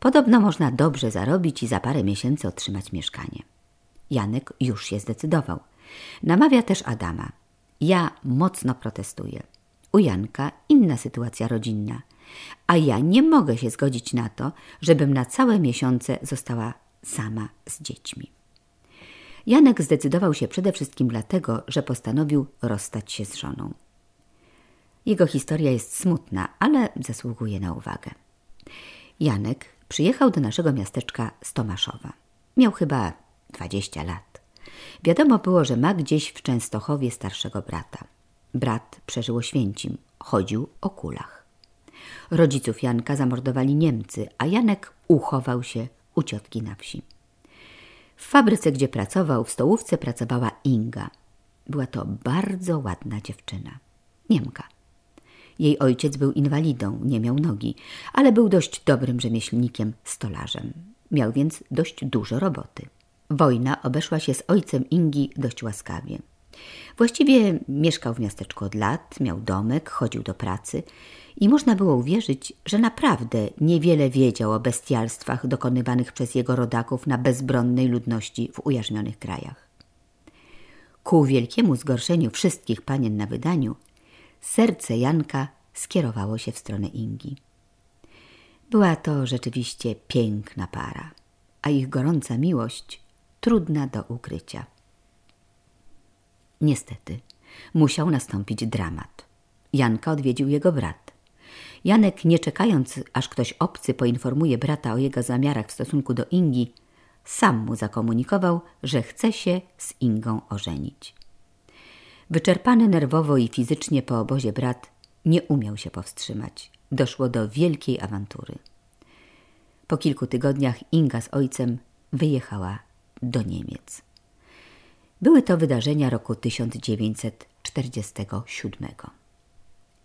Podobno można dobrze zarobić i za parę miesięcy otrzymać mieszkanie. Janek już się zdecydował. Namawia też Adama. Ja mocno protestuję. U Janka inna sytuacja rodzinna, a ja nie mogę się zgodzić na to, żebym na całe miesiące została sama z dziećmi. Janek zdecydował się przede wszystkim dlatego, że postanowił rozstać się z żoną. Jego historia jest smutna, ale zasługuje na uwagę. Janek przyjechał do naszego miasteczka z Tomaszowa. Miał chyba 20 lat. Wiadomo było, że ma gdzieś w Częstochowie starszego brata. Brat przeżył Oświęcim, chodził o kulach. Rodziców Janka zamordowali Niemcy, a Janek uchował się u ciotki na wsi. W fabryce, gdzie pracował, w stołówce pracowała Inga. Była to bardzo ładna dziewczyna. Niemka. Jej ojciec był inwalidą, nie miał nogi, ale był dość dobrym rzemieślnikiem, stolarzem. Miał więc dość dużo roboty. Wojna obeszła się z ojcem Ingi dość łaskawie. Właściwie mieszkał w miasteczku od lat, miał domek, chodził do pracy i można było uwierzyć, że naprawdę niewiele wiedział o bestialstwach dokonywanych przez jego rodaków na bezbronnej ludności w ujarzmionych krajach. Ku wielkiemu zgorszeniu wszystkich panien na wydaniu, serce Janka skierowało się w stronę Ingi. Była to rzeczywiście piękna para, a ich gorąca miłość trudna do ukrycia. Niestety, musiał nastąpić dramat. Janka odwiedził jego brat. Janek, nie czekając, aż ktoś obcy poinformuje brata o jego zamiarach w stosunku do Ingi, sam mu zakomunikował, że chce się z Ingą ożenić. Wyczerpany nerwowo i fizycznie po obozie brat nie umiał się powstrzymać. Doszło do wielkiej awantury. Po kilku tygodniach Inga z ojcem wyjechała do Niemiec. Były to wydarzenia roku 1947.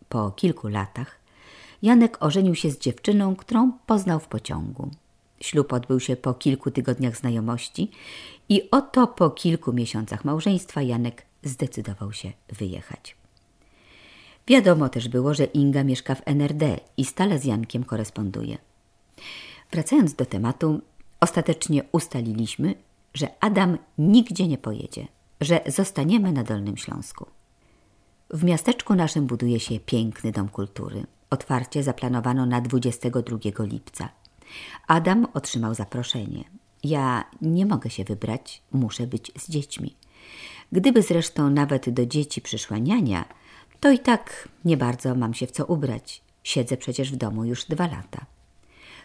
Po kilku latach Janek ożenił się z dziewczyną, którą poznał w pociągu. Ślub odbył się po kilku tygodniach znajomości i oto po kilku miesiącach małżeństwa Janek zdecydował się wyjechać. Wiadomo też było, że Inga mieszka w NRD i stale z Jankiem koresponduje. Wracając do tematu, ostatecznie ustaliliśmy, że Adam nigdzie nie pojedzie, że zostaniemy na Dolnym Śląsku. W miasteczku naszym buduje się piękny dom kultury. Otwarcie zaplanowano na 22 lipca. Adam otrzymał zaproszenie. Ja nie mogę się wybrać, muszę być z dziećmi. Gdyby zresztą nawet do dzieci przyszła niania, to i tak nie bardzo mam się w co ubrać. Siedzę przecież w domu już dwa lata.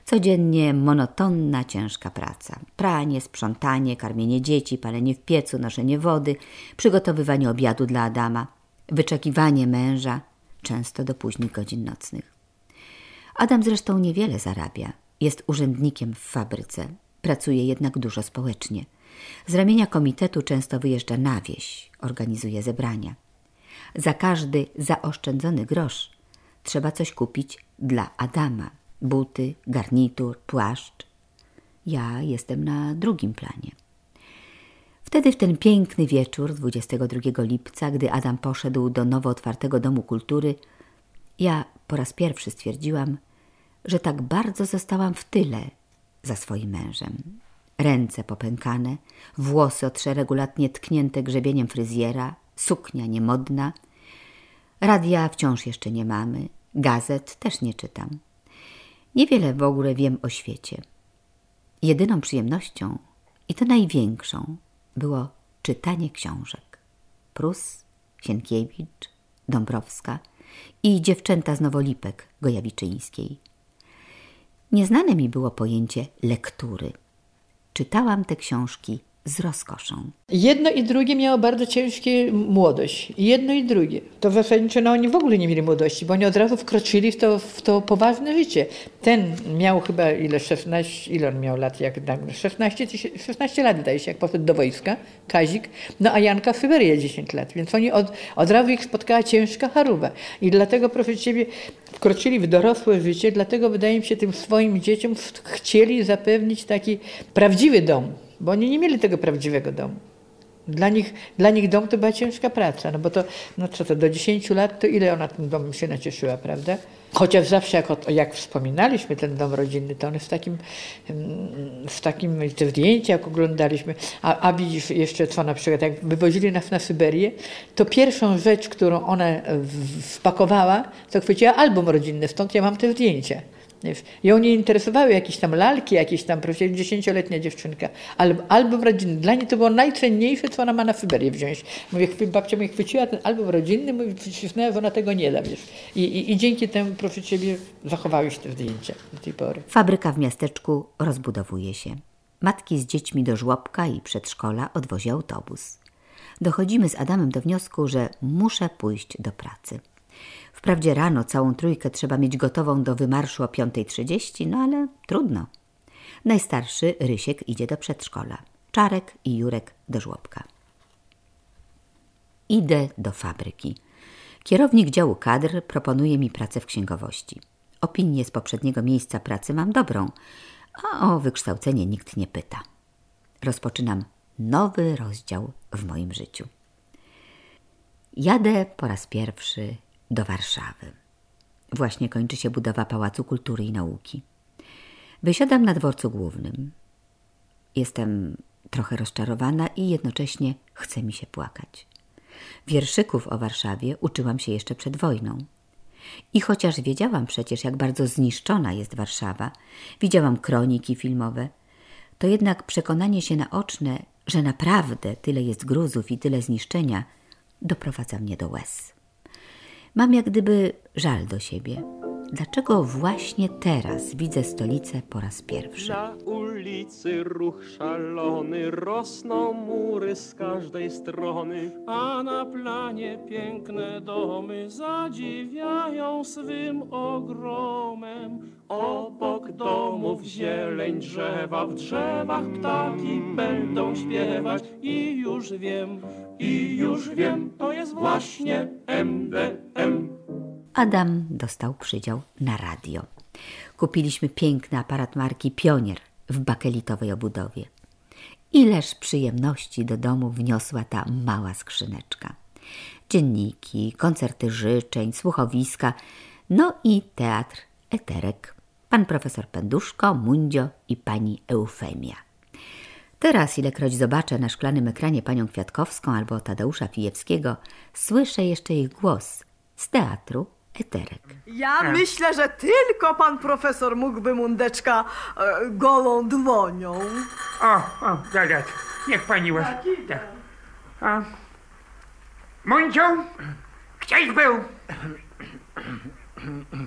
Codziennie monotonna, ciężka praca. Pranie, sprzątanie, karmienie dzieci, palenie w piecu, noszenie wody, przygotowywanie obiadu dla Adama, wyczekiwanie męża, często do późnych godzin nocnych. Adam zresztą niewiele zarabia. Jest urzędnikiem w fabryce. Pracuje jednak dużo społecznie. Z ramienia komitetu często wyjeżdża na wieś, organizuje zebrania. Za każdy zaoszczędzony grosz trzeba coś kupić dla Adama. Buty, garnitur, płaszcz. Ja jestem na drugim planie. Wtedy w ten piękny wieczór, 22 lipca, gdy Adam poszedł do nowo otwartego Domu Kultury, ja po raz pierwszy stwierdziłam, że tak bardzo zostałam w tyle za swoim mężem. Ręce popękane, włosy od szeregu lat nietknięte grzebieniem fryzjera, suknia niemodna. Radia wciąż jeszcze nie mamy, gazet też nie czytam. Niewiele w ogóle wiem o świecie. Jedyną przyjemnością, i to największą, było czytanie książek. Prus, Sienkiewicz, Dąbrowska i dziewczęta z Nowolipek Gojawiczyńskiej. Nieznane mi było pojęcie lektury. Czytałam te książki z rozkoszą. Jedno i drugie miało bardzo ciężkie młodość. Jedno i drugie. To zasadniczo no, oni w ogóle nie mieli młodości, bo oni od razu wkroczyli w to, w to poważne życie. Ten miał chyba ile, 16, ile on miał lat, jak 16, 16 lat zdaje się, jak poszedł do wojska, Kazik, no a Janka w Syberii 10 lat, więc oni od, od razu ich spotkała ciężka charuba. I dlatego, proszę Ciebie, wkroczyli w dorosłe życie, dlatego wydaje mi się tym swoim dzieciom chcieli zapewnić taki prawdziwy dom bo oni nie mieli tego prawdziwego domu. Dla nich, dla nich dom to była ciężka praca, no bo to, no co to, do 10 lat to ile ona tym domem się nacieszyła, prawda? Chociaż zawsze jak, jak wspominaliśmy ten dom rodzinny, to one w takim, w takim te zdjęcia jak oglądaliśmy, a, a widzisz jeszcze co na przykład, jak wywozili nas na Syberię, to pierwszą rzecz, którą ona wpakowała, to chwyciła album rodzinny, stąd ja mam te zdjęcia. Ją nie interesowały jakieś tam lalki, jakieś tam, proszę, dziesięcioletnia dziewczynka. Album, album rodzinny. Dla niej to było najcenniejsze, co ona ma na Fyberię wziąć. Mówię, babcia mi chwyciła ten album rodzinny, mówi, przycisnęła, że ona tego nie da, wiesz. I, i, I, dzięki temu, proszę Ciebie, zachowały się te zdjęcia do tej pory. Fabryka w miasteczku rozbudowuje się. Matki z dziećmi do żłobka i przedszkola odwozi autobus. Dochodzimy z Adamem do wniosku, że muszę pójść do pracy. Wprawdzie rano całą trójkę trzeba mieć gotową do wymarszu o 5.30, no ale trudno. Najstarszy, Rysiek, idzie do przedszkola. Czarek i Jurek do żłobka. Idę do fabryki. Kierownik działu kadr proponuje mi pracę w księgowości. Opinię z poprzedniego miejsca pracy mam dobrą, a o wykształcenie nikt nie pyta. Rozpoczynam nowy rozdział w moim życiu. Jadę po raz pierwszy do Warszawy. Właśnie kończy się budowa Pałacu Kultury i Nauki. Wysiadam na dworcu głównym. Jestem trochę rozczarowana i jednocześnie chce mi się płakać. Wierszyków o Warszawie uczyłam się jeszcze przed wojną. I chociaż wiedziałam przecież, jak bardzo zniszczona jest Warszawa, widziałam kroniki filmowe, to jednak przekonanie się naoczne, że naprawdę tyle jest gruzów i tyle zniszczenia, doprowadza mnie do łez. Mam jak gdyby żal do siebie. Dlaczego właśnie teraz widzę stolicę po raz pierwszy? Na ulicy ruch szalony, rosną mury z każdej strony, a na planie piękne domy zadziwiają swym ogromem. Obok domów zieleń drzewa, w drzewach ptaki będą śpiewać i już wiem, i już wiem, to jest właśnie MDM. Adam dostał przydział na radio. Kupiliśmy piękny aparat marki Pionier w bakelitowej obudowie. Ileż przyjemności do domu wniosła ta mała skrzyneczka. Dzienniki, koncerty życzeń, słuchowiska, no i teatr Eterek. Pan profesor Penduszko, Mundzio i pani Eufemia. Teraz, ilekroć zobaczę na szklanym ekranie panią Kwiatkowską albo Tadeusza Fijewskiego, słyszę jeszcze ich głos z teatru Eterek. Ja myślę, że tylko pan profesor mógłby mundeczka e, golą dłonią. O, o, zaraz. Niech pani was... Tak. A. Muncio, gdzieś był?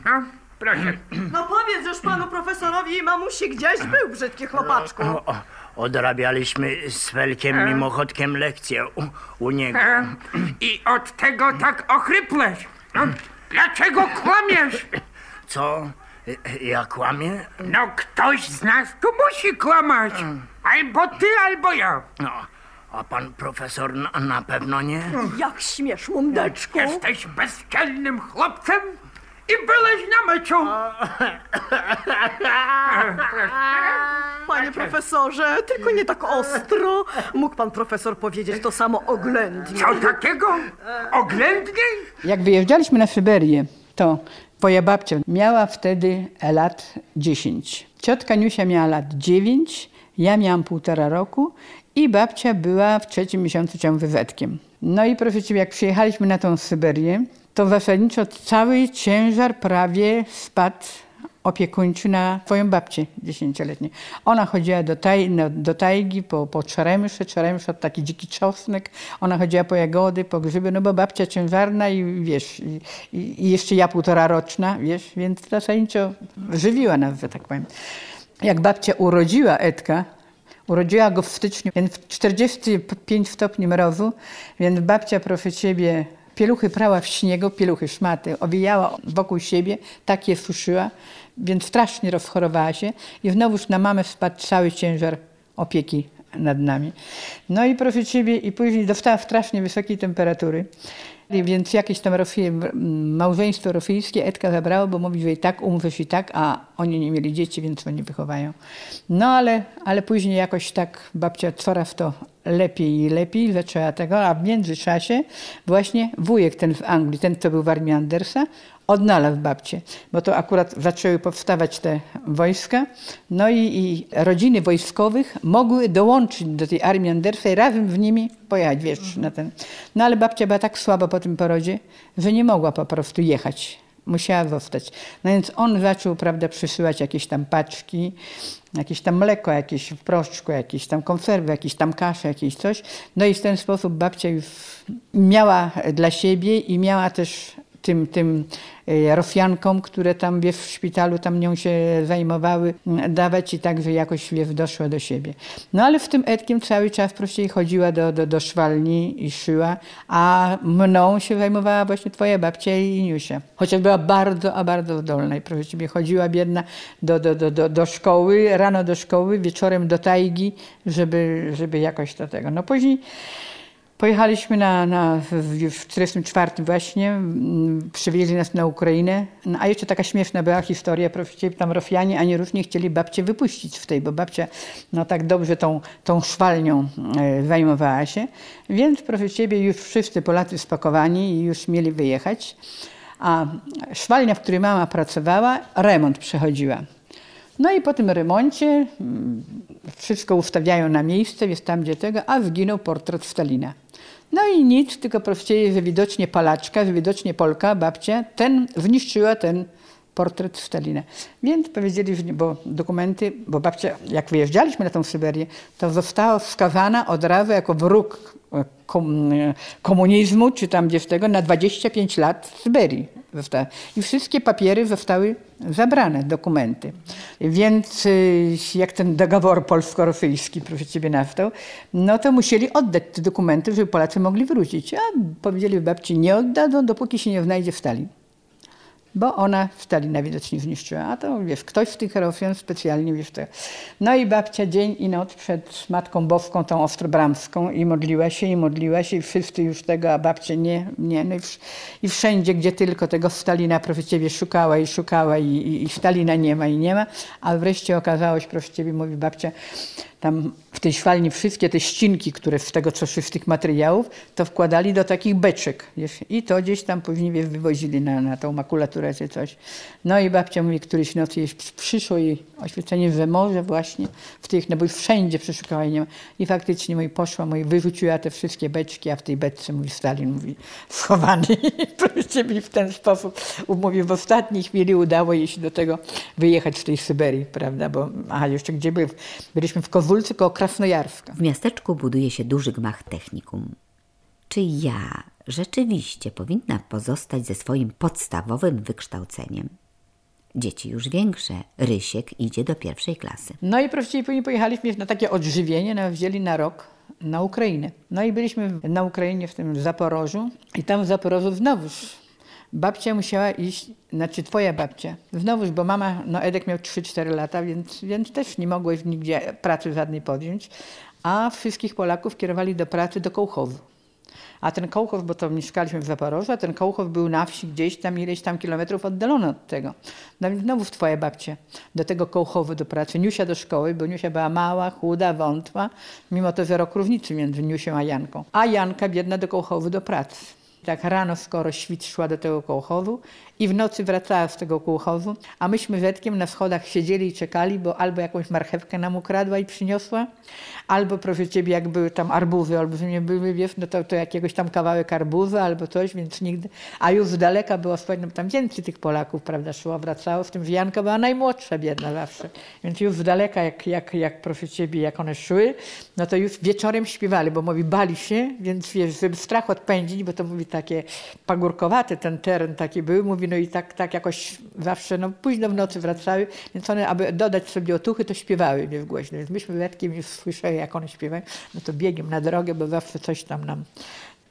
No, proszę. No powiedz już panu profesorowi i mamusi, gdzieś był, brzydki chłopaczku. O, o, odrabialiśmy z Felkiem mimochodkiem lekcję u, u niego. E, I od tego tak ochrypłeś. No, dlaczego kłamiesz? Co? Ja kłamię? No, ktoś z nas tu musi kłamać. Albo ty, albo ja. No, a pan profesor na, na pewno nie? Jak śmiesz, mundeczku. Jesteś bezczelnym chłopcem i byłeś na meczu. Panie profesorze, tylko nie tak ostro. Mógł pan profesor powiedzieć to samo oględnie. Co takiego? Oględniej? Jak wyjeżdżaliśmy na Syberię, to twoja babcia miała wtedy lat 10. Ciotka Niusia miała lat 9, ja miałam półtora roku i babcia była w trzecim miesiącu ciągu wyzetkiem. No i proszę Ciebie, jak przyjechaliśmy na tą Syberię, to zasadniczo cały ciężar prawie spadł opiekuńczy na twoją babcię dziesięcioletnią. Ona chodziła do, taj, no, do tajgi po, po czeremsze, czeremsze, taki dziki czosnek. Ona chodziła po jagody, po grzyby, no bo babcia ciężarna i wiesz, i, i jeszcze ja półtora roczna, wiesz, więc zasadniczo żywiła nas, że tak powiem. Jak babcia urodziła Edka, Urodziła go w styczniu, więc w 45 stopni mrozu, więc babcia, proszę ciebie, pieluchy prała w śniegu, pieluchy, szmaty, owijała wokół siebie, tak je suszyła, więc strasznie rozchorowała się i znowuż na mamę spadł cały ciężar opieki nad nami. No i proszę ciebie, i później dostała strasznie wysokiej temperatury. Więc jakieś tam małżeństwo rosyjskie Edka zabrało, bo mówi, że i tak umrzesz i tak, a oni nie mieli dzieci, więc to nie wychowają. No ale, ale później jakoś tak babcia coraz to lepiej i lepiej zaczęła tego, a w międzyczasie właśnie wujek ten w Anglii, ten co był w armii Andersa, odnalazł babcię, bo to akurat zaczęły powstawać te wojska, no i, i rodziny wojskowych mogły dołączyć do tej armii Andersa i razem z nimi pojechać, wiesz, na ten. No ale babcia była tak słaba po tym porodzie, że nie mogła po prostu jechać. Musiała zostać. No więc on zaczął, prawda, przysyłać jakieś tam paczki, jakieś tam mleko, jakieś w proszczku, jakieś tam konserwy, jakieś tam kasze, jakieś coś. No i w ten sposób babcia już miała dla siebie i miała też tym, tym e, Rosjankom, które tam w szpitalu tam nią się zajmowały, dawać i tak, jakoś wie, doszła do siebie. No ale w tym Edkiem cały czas prościej chodziła do, do, do szwalni i szyła, a mną się zajmowała właśnie twoja babcia i Niusia. Chociaż była bardzo, a bardzo zdolna i proszę ciebie, chodziła biedna do, do, do, do, do szkoły, rano do szkoły, wieczorem do tajgi, żeby, żeby jakoś do tego. No później Pojechaliśmy na, na, w 1944 właśnie, przywieźli nas na Ukrainę. No, a jeszcze taka śmieszna była historia, tam Rosjanie ani rusz nie chcieli babcię wypuścić w tej, bo babcia no tak dobrze tą, tą szwalnią e, zajmowała się. Więc proszę ciebie już wszyscy Polacy spakowani i już mieli wyjechać. A szwalnia, w której mama pracowała, remont przechodziła. No i po tym remoncie wszystko ustawiają na miejsce, jest tam gdzie tego, a zginął portret Stalina. No i nic, tylko prościej, że widocznie Palaczka, że widocznie Polka, babcia, ten zniszczyła ten portret Stalina. Więc powiedzieli, że bo dokumenty, bo babcia, jak wyjeżdżaliśmy na tą Syberię, to została wskazana od razu jako wróg e, e, komunizmu, czy tam gdzieś tego, na 25 lat w Syberii. I wszystkie papiery zostały zabrane, dokumenty. Więc y, jak ten dogovor polsko-rosyjski, proszę ciebie, nastał, no to musieli oddać te dokumenty, żeby Polacy mogli wrócić. A powiedzieli babci, nie oddadzą, dopóki się nie znajdzie w Stalin bo ona Stalina widocznie zniszczyła. A to wiesz, ktoś z tych Rosjan specjalnie wiesz to. No i babcia dzień i noc przed Matką Boską, tą Ostrobramską i modliła się i modliła się i wszyscy już tego, a babcia nie, nie. No i, i wszędzie, gdzie tylko tego Stalina, proszę Ciebie, szukała i szukała i, i, i Stalina nie ma i nie ma, a wreszcie okazało się, proszę Ciebie, mówi babcia, tam w tej szwalni wszystkie te ścinki, które z tego, co z tych materiałów, to wkładali do takich beczek. Wiesz, I to gdzieś tam później wywozili na, na tą makulaturę czy coś. No i babcia mówi, któryś nocy przyszło jej oświecenie we morze właśnie w tych, no bo wszędzie przeszukała i nie ma. I faktycznie mój poszła, mój wyrzuciła te wszystkie beczki, a w tej beczce mój Stalin mówi schowany. I mi w ten sposób mówi, w ostatniej chwili udało jej się do tego wyjechać z tej Syberii, prawda, bo aha, jeszcze gdzie byli? Byliśmy w Koło Krasnojarska. W miasteczku buduje się duży gmach technikum. Czy ja rzeczywiście powinna pozostać ze swoim podstawowym wykształceniem? Dzieci już większe. Rysiek idzie do pierwszej klasy. No i prościej później pojechaliśmy na takie odżywienie, no, wzięli na rok na Ukrainę. No i byliśmy na Ukrainie, w tym Zaporożu i tam w Zaporożu znowuż babcia musiała iść, znaczy twoja babcia, znowuż, bo mama, no Edek miał 3-4 lata, więc, więc też nie mogłeś nigdzie pracy żadnej podjąć, a wszystkich Polaków kierowali do pracy do kołchowu. A ten Kołchow, bo to mieszkaliśmy w Zaporożu, a ten Kołchow był na wsi gdzieś tam ileś tam kilometrów oddalony od tego. No więc znowu twoja babcia do tego Kołchowu do pracy, Niusia do szkoły, bo Niusia była mała, chuda, wątła, mimo to zero różnicy między Niusią a Janką. A Janka biedna do Kołchowu do pracy. Tak rano skoro świt szła do tego kołchowu i w nocy wracała z tego kołchowu, a myśmy z Edkiem na schodach siedzieli i czekali, bo albo jakąś marchewkę nam ukradła i przyniosła, albo proszę ciebie, jak były tam arbuzy, albo nie były, wiesz, no to, to jakiegoś tam kawałek arbuza albo coś, więc nigdy, a już z daleka było słychać, no tam więcej tych Polaków, prawda, szło, wracało, w tym Janka była najmłodsza, biedna zawsze, więc już z daleka, jak, jak, jak proszę ciebie, jak one szły, no to już wieczorem śpiewali, bo mówi, bali się, więc wiesz, żeby strach odpędzić, bo to mówi, takie pagórkowate ten teren taki był, mówi, no i tak, tak jakoś zawsze, no późno w nocy wracały, więc one, aby dodać sobie otuchy, to śpiewały mnie w głośno. Więc myśmy Wetkiem już słyszały, jak one śpiewają, no to biegiem na drogę, bo zawsze coś tam nam...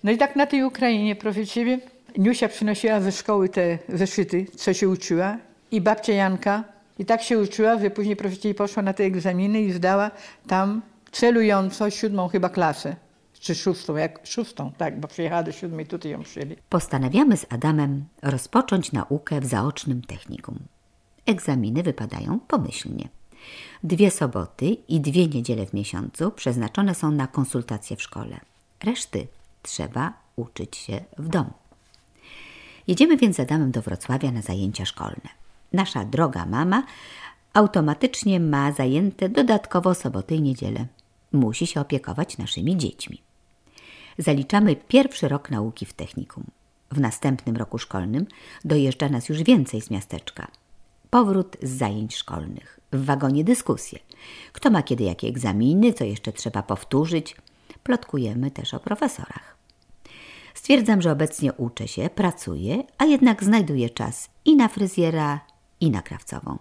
No i tak na tej Ukrainie, proszę Ciebie, Niusia przynosiła ze szkoły te zeszyty, co się uczyła i babcia Janka i tak się uczyła, że później proszę Ciebie poszła na te egzaminy i zdała tam celująco siódmą chyba klasę czy szóstą, jak szóstą, tak, bo przyjechała do siódmej, tutaj ją przyjęli. Postanawiamy z Adamem rozpocząć naukę w zaocznym technikum. Egzaminy wypadają pomyślnie. Dwie soboty i dwie niedziele w miesiącu przeznaczone są na konsultacje w szkole. Reszty trzeba uczyć się w domu. Jedziemy więc z Adamem do Wrocławia na zajęcia szkolne. Nasza droga mama automatycznie ma zajęte dodatkowo soboty i niedzielę. Musi się opiekować naszymi dziećmi zaliczamy pierwszy rok nauki w technikum. W następnym roku szkolnym dojeżdża nas już więcej z miasteczka. Powrót z zajęć szkolnych. W wagonie dyskusje. Kto ma kiedy jakie egzaminy, co jeszcze trzeba powtórzyć. Plotkujemy też o profesorach. Stwierdzam, że obecnie uczę się, pracuję, a jednak znajduję czas i na fryzjera, i na krawcową.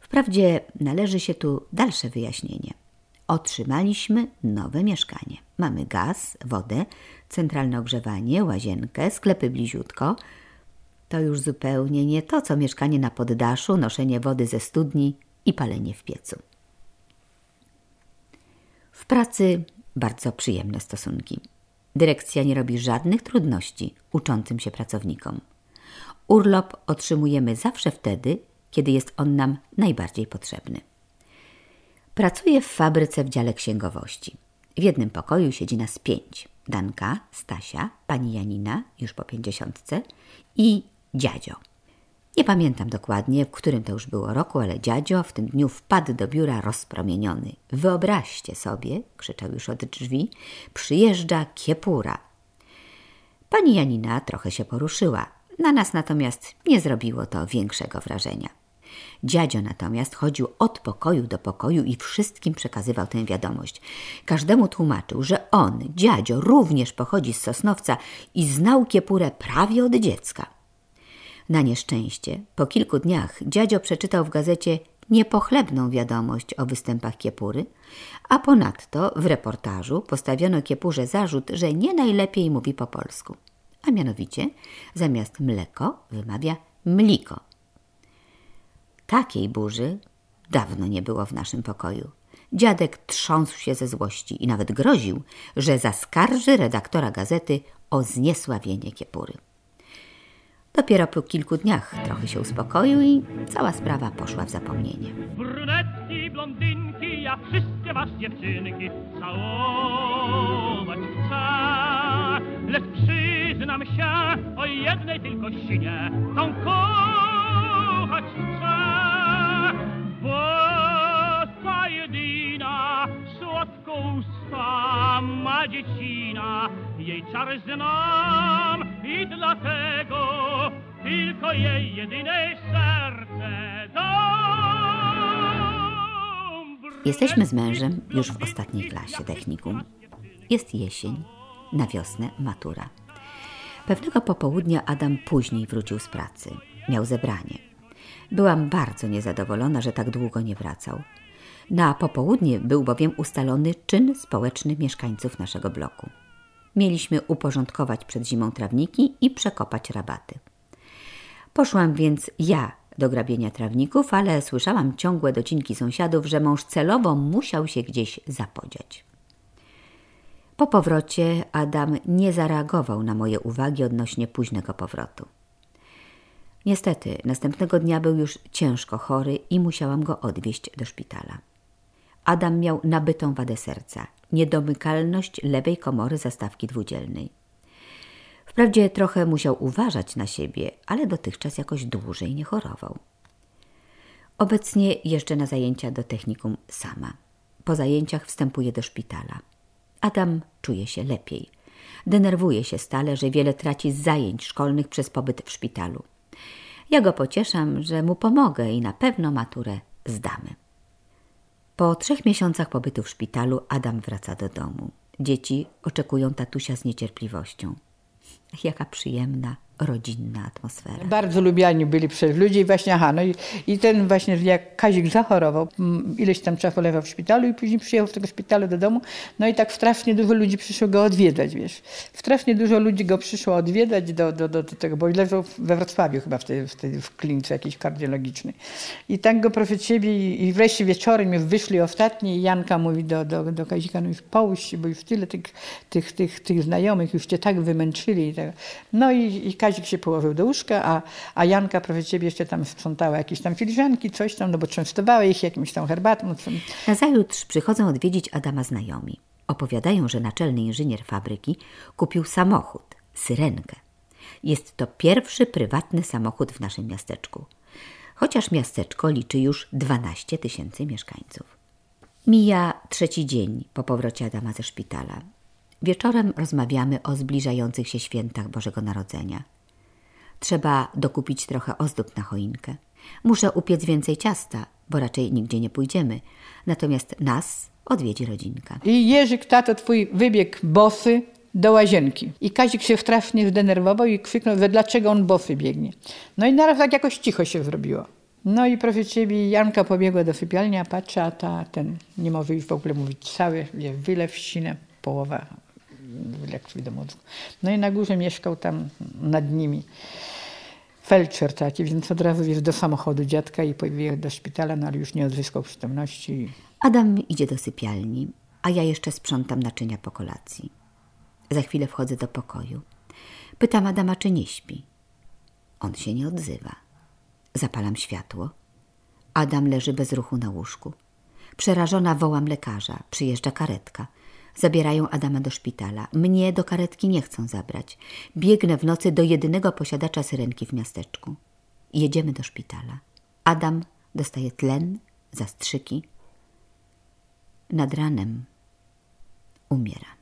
Wprawdzie należy się tu dalsze wyjaśnienie – otrzymaliśmy nowe mieszkanie. Mamy gaz, wodę, centralne ogrzewanie, łazienkę, sklepy bliziutko. To już zupełnie nie to, co mieszkanie na poddaszu, noszenie wody ze studni i palenie w piecu. W pracy bardzo przyjemne stosunki. Dyrekcja nie robi żadnych trudności uczącym się pracownikom. Urlop otrzymujemy zawsze wtedy, kiedy jest on nam najbardziej potrzebny. Pracuje w fabryce w dziale księgowości. W jednym pokoju siedzi nas pięć. Danka, Stasia, pani Janina, już po pięćdziesiątce i dziadzio. Nie pamiętam dokładnie, w którym to już było roku, ale dziadzio w tym dniu wpadł do biura rozpromieniony. Wyobraźcie sobie, krzyczał już od drzwi, przyjeżdża kiepura. Pani Janina trochę się poruszyła. Na nas natomiast nie zrobiło to większego wrażenia. Dziadzio natomiast chodził od pokoju do pokoju i wszystkim przekazywał tę wiadomość. Każdemu tłumaczył, że on, dziadzio, również pochodzi z Sosnowca i znał Kiepurę prawie od dziecka. Na nieszczęście, po kilku dniach dziadzio przeczytał w gazecie niepochlebną wiadomość o występach Kiepury, a ponadto w reportażu postawiono Kiepurze zarzut, że nie najlepiej mówi po polsku, a mianowicie zamiast mleko wymawia mliko. Takiej burzy dawno nie było w naszym pokoju. Dziadek trząsł się ze złości i nawet groził, że zaskarży redaktora gazety o zniesławienie Kiepury. Dopiero po kilku dniach trochę się uspokoił i cała sprawa poszła w zapomnienie. Brunetki, blondynki, ja wszystkie was dziewczynki całować chcę. Lecz przyznam się o jednej tylko sinie, tą chcę. Ta jedyna słodko ma dziecina, jej czar znam i dlatego tylko jej jedyne serce dam. Jesteśmy z mężem już w ostatniej klasie technikum. Jest jesień, na wiosnę matura. Pewnego popołudnia Adam później wrócił z pracy. Miał zebranie. Byłam bardzo niezadowolona, że tak długo nie wracał. Na popołudnie był bowiem ustalony czyn społeczny mieszkańców naszego bloku. Mieliśmy uporządkować przed zimą trawniki i przekopać rabaty. Poszłam więc ja do grabienia trawników, ale słyszałam ciągłe docinki sąsiadów, że mąż celowo musiał się gdzieś zapodziać. Po powrocie Adam nie zareagował na moje uwagi odnośnie późnego powrotu. Niestety, następnego dnia był już ciężko chory i musiałam go odwieźć do szpitala. Adam miał nabytą wadę serca, niedomykalność lewej komory zastawki dwudzielnej. Wprawdzie trochę musiał uważać na siebie, ale dotychczas jakoś dłużej nie chorował. Obecnie jeżdżę na zajęcia do technikum sama. Po zajęciach wstępuję do szpitala. Adam czuje się lepiej. Denerwuje się stale, że wiele traci z zajęć szkolnych przez pobyt w szpitalu. Ja go pocieszam, że mu pomogę i na pewno maturę zdamy. Po trzech miesiącach pobytu w szpitalu Adam wraca do domu. Dzieci oczekują tatusia z niecierpliwością. Jaka przyjemna, rodzinna atmosfera. Bardzo lubiani byli przez ludzi i właśnie, aha, no i, i ten właśnie, jak Kazik zachorował, m, ileś tam czasu leżał w szpitalu i później przyjechał z tego szpitalu do domu, no i tak strasznie dużo ludzi przyszło go odwiedzać, wiesz. Strasznie dużo ludzi go przyszło odwiedzać do, do, do, do tego, bo leżał we Wrocławiu chyba wtedy, wtedy w klinice jakiejś kardiologicznej. I tak go proszę ciebie i, i wreszcie wieczorem już wyszli ostatni i Janka mówi do, do, do Kazika, no już połóż bo już tyle tych, tych, tych, tych znajomych już cię tak wymęczyli. I tak. No i, i Kazik się położył do łóżka, a, a Janka, proszę ciebie, jeszcze tam sprzątała jakieś tam filiżanki, coś tam, no bo częstowała ich jakimś tam herbatą. Nazajutrz przychodzą odwiedzić Adama znajomi. Opowiadają, że naczelny inżynier fabryki kupił samochód, syrenkę. Jest to pierwszy prywatny samochód w naszym miasteczku. Chociaż miasteczko liczy już 12 tysięcy mieszkańców. Mija trzeci dzień po powrocie Adama ze szpitala. Wieczorem rozmawiamy o zbliżających się świętach Bożego Narodzenia. Trzeba dokupić trochę ozdób na choinkę. Muszę upiec więcej ciasta, bo raczej nigdzie nie pójdziemy. Natomiast nas odwiedzi rodzinka. I Jerzyk, tato twój, wybiegł bosy do łazienki. I Kazik się strasznie zdenerwował i krzyknął, że dlaczego on bosy biegnie. No i naraz tak jakoś cicho się zrobiło. No i proszę ciebie, Janka pobiegła do sypialni, a patrzy, a ta, ten nie może już w ogóle mówić cały, wie, wylew ścinę, połowa wylekł do mózgu. No i na górze mieszkał tam nad nimi felczer taki, więc od razu jest do samochodu dziadka i pojechał do szpitala, no ale już nie odzyskał przytomności. Adam idzie do sypialni, a ja jeszcze sprzątam naczynia po kolacji. Za chwilę wchodzę do pokoju. Pytam Adama, czy nie śpi. On się nie odzywa. Zapalam światło. Adam leży bez ruchu na łóżku. Przerażona wołam lekarza. Przyjeżdża karetka. Zabierają Adama do szpitala. Mnie do karetki nie chcą zabrać. Biegnę w nocy do jedynego posiadacza syrenki w miasteczku. Jedziemy do szpitala. Adam dostaje tlen, zastrzyki. Nad ranem umiera.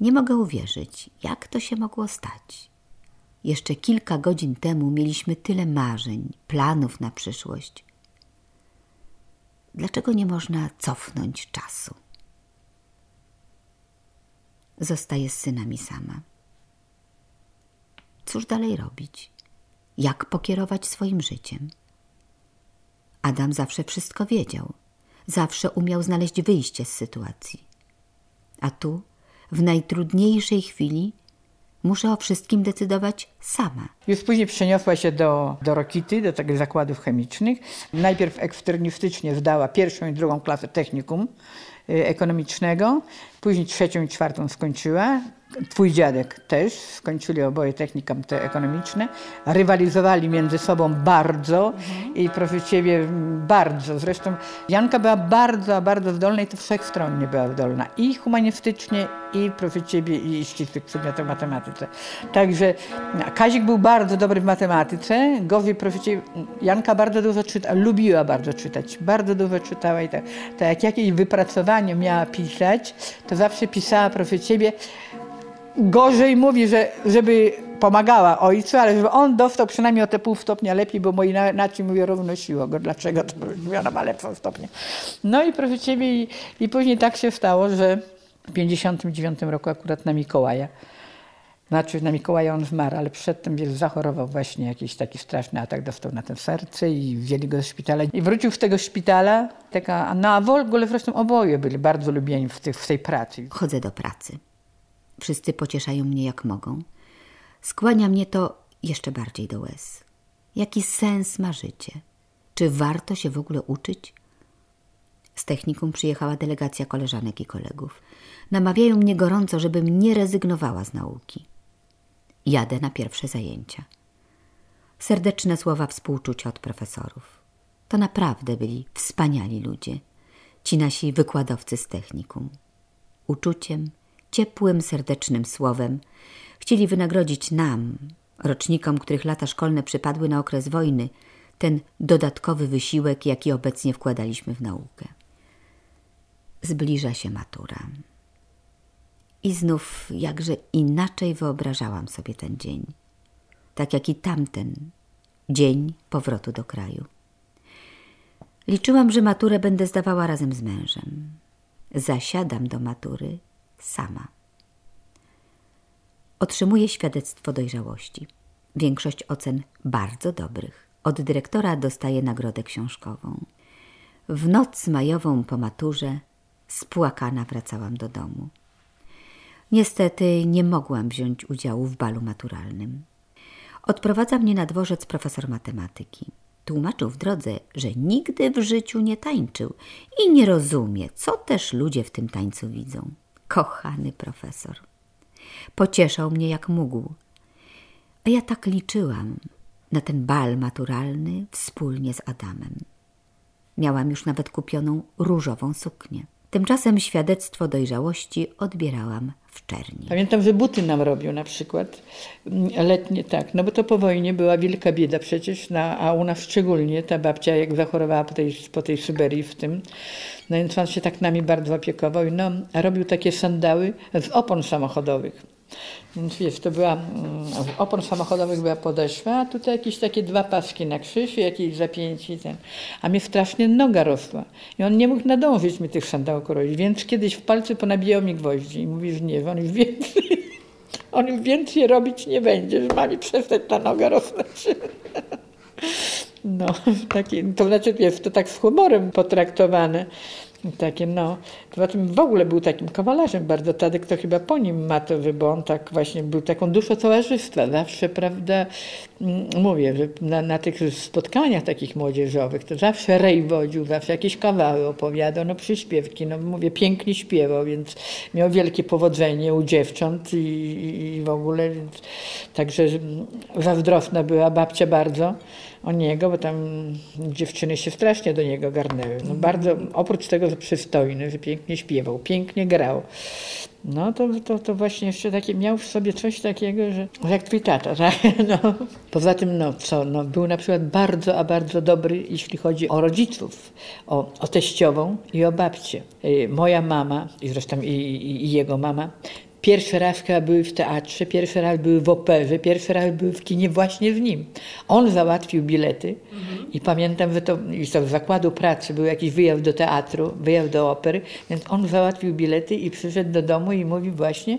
Nie mogę uwierzyć, jak to się mogło stać. Jeszcze kilka godzin temu mieliśmy tyle marzeń, planów na przyszłość. Dlaczego nie można cofnąć czasu? Zostaję z synami sama. Cóż dalej robić? Jak pokierować swoim życiem? Adam zawsze wszystko wiedział, zawsze umiał znaleźć wyjście z sytuacji. A tu, w najtrudniejszej chwili, muszę o wszystkim decydować sama. Już później przeniosła się do, do Rokity, do takich zakładów chemicznych. Najpierw eksternistycznie zdała pierwszą i drugą klasę technikum y, ekonomicznego, później trzecią i czwartą skończyła. Twój dziadek też, skończyli oboje technikum te ekonomiczne. Rywalizowali między sobą bardzo i proszę Ciebie, bardzo. Zresztą Janka była bardzo, bardzo zdolna i to wszechstronnie była zdolna. I humanistycznie, i proszę Ciebie, i ścisłych przedmiotów w matematyce. Także Kazik był bardzo dobry w matematyce. Gowi, proszę Ciebie, Janka bardzo dużo czytała, lubiła bardzo czytać. Bardzo dużo czytała i tak, tak jak jakieś wypracowanie miała pisać, to zawsze pisała, proszę Ciebie, gorzej mówi, że żeby pomagała ojcu, ale żeby on dostał przynajmniej o te pół stopnia lepiej, bo moi inaczej mówię równosiło go. Dlaczego? To ona ma lepszą stopnię. No i proszę Ciebie, i, i później tak się stało, że w 59 roku akurat na Mikołaja, znaczy na Mikołaja on zmarł, ale przedtem zachorował właśnie jakiś taki straszny atak, dostał na to serce i wzięli go do szpitala. I wrócił z tego szpitala, taka, no a w ogóle zresztą oboje byli bardzo lubieni w, tych, w tej pracy. Chodzę do pracy. Wszyscy pocieszają mnie jak mogą. Skłania mnie to jeszcze bardziej do łez. Jaki sens ma życie? Czy warto się w ogóle uczyć? Z technikum przyjechała delegacja koleżanek i kolegów. Namawiają mnie gorąco, żebym nie rezygnowała z nauki. Jadę na pierwsze zajęcia. Serdeczne słowa współczucia od profesorów. To naprawdę byli wspaniali ludzie. Ci nasi wykładowcy z technikum. Uczuciem, ciepłym, serdecznym słowem chcieli wynagrodzić nam, rocznikom, których lata szkolne przypadły na okres wojny, ten dodatkowy wysiłek, jaki obecnie wkładaliśmy w naukę. Zbliża się matura. I znów jakże inaczej wyobrażałam sobie ten dzień, tak jak i tamten dzień powrotu do kraju. Liczyłam, że maturę będę zdawała razem z mężem. zasiadam do matury sama. Otrzymuję świadectwo dojrzałości. Większość ocen bardzo dobrych. Od dyrektora dostaję nagrodę książkową. W noc majową po maturze spłakana wracałam do domu. Niestety nie mogłam wziąć udziału w balu maturalnym. Odprowadza mnie na dworzec profesor matematyki. Tłumaczył w drodze, że nigdy w życiu nie tańczył i nie rozumie, co też ludzie w tym tańcu widzą. Kochany profesor. Pocieszał mnie jak mógł. A ja tak liczyłam na ten bal maturalny wspólnie z Adamem. Miałam już nawet kupioną różową suknię. Tymczasem świadectwo dojrzałości odbierałam w czerni. Pamiętam, że buty nam robił na przykład mm, letnie, tak, no bo to po wojnie była wielka bieda przecież, na, a u nas szczególnie ta babcia jak zachorowała po tej, po tej Syberii w tym, no więc on się tak nami bardzo opiekował no, robił takie sandały z opon samochodowych. Więc wiesz, to była, z opon samochodowych była podeszwa, a tutaj jakieś takie dwa paski na krzyż i jakieś zapięci. Ten. A mnie strasznie noga rosła. I on nie mógł nadążyć mi tych sandałów robić, więc kiedyś w palce ponabijał mi gwoździ i mówi, że nie, on już więcej, on już więcej robić nie będzie, że ma mi przestać ta noga rosnąć. No, taki, to znaczy, jest to tak z humorem potraktowane. Takie no, w ogóle był takim kawalarzem bardzo, Tadek to chyba po nim ma to, bo on tak właśnie był taką duszą towarzystwa, zawsze, prawda, mm, mówię, że na, na tych spotkaniach takich młodzieżowych to zawsze rej wodził, zawsze jakieś kawały opowiadał, no przyśpiewki, no mówię, pięknie śpiewał, więc miał wielkie powodzenie u dziewcząt i, i w ogóle, także zazdrosna była babcia bardzo o niego, bo tam dziewczyny się strasznie do niego garnęły. No bardzo, oprócz tego, że przystojny, że pięknie śpiewał, pięknie grał. No to, to, to właśnie jeszcze takie, miał w sobie coś takiego, że jak twój tata, tak? No. Poza tym, no co, no, był na przykład bardzo, a bardzo dobry, jeśli chodzi o rodziców, o, o teściową i o babcię. Y, moja mama, i zresztą i, i, i jego mama, Pierwszy raz były w teatrze, pierwszy raz były w operze, pierwszy raz były w kinie właśnie z nim. On załatwił bilety mhm. i pamiętam, że to, i to z zakładu pracy był jakiś wyjazd do teatru, wyjazd do opery, więc on załatwił bilety i przyszedł do domu i mówi właśnie,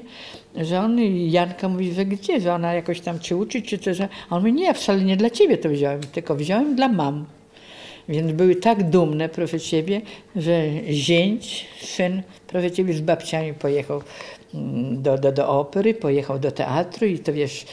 że on, Janka mówi, że gdzie, że ona jakoś tam czy uczy, czy że... A on mówi, nie, wcale nie dla ciebie to wziąłem, tylko wziąłem dla mam. Więc były tak dumne, proszę ciebie, że zięć, syn, proszę ciebie, z babciami pojechał do, do, do opery, pojechał do teatru i to wiesz,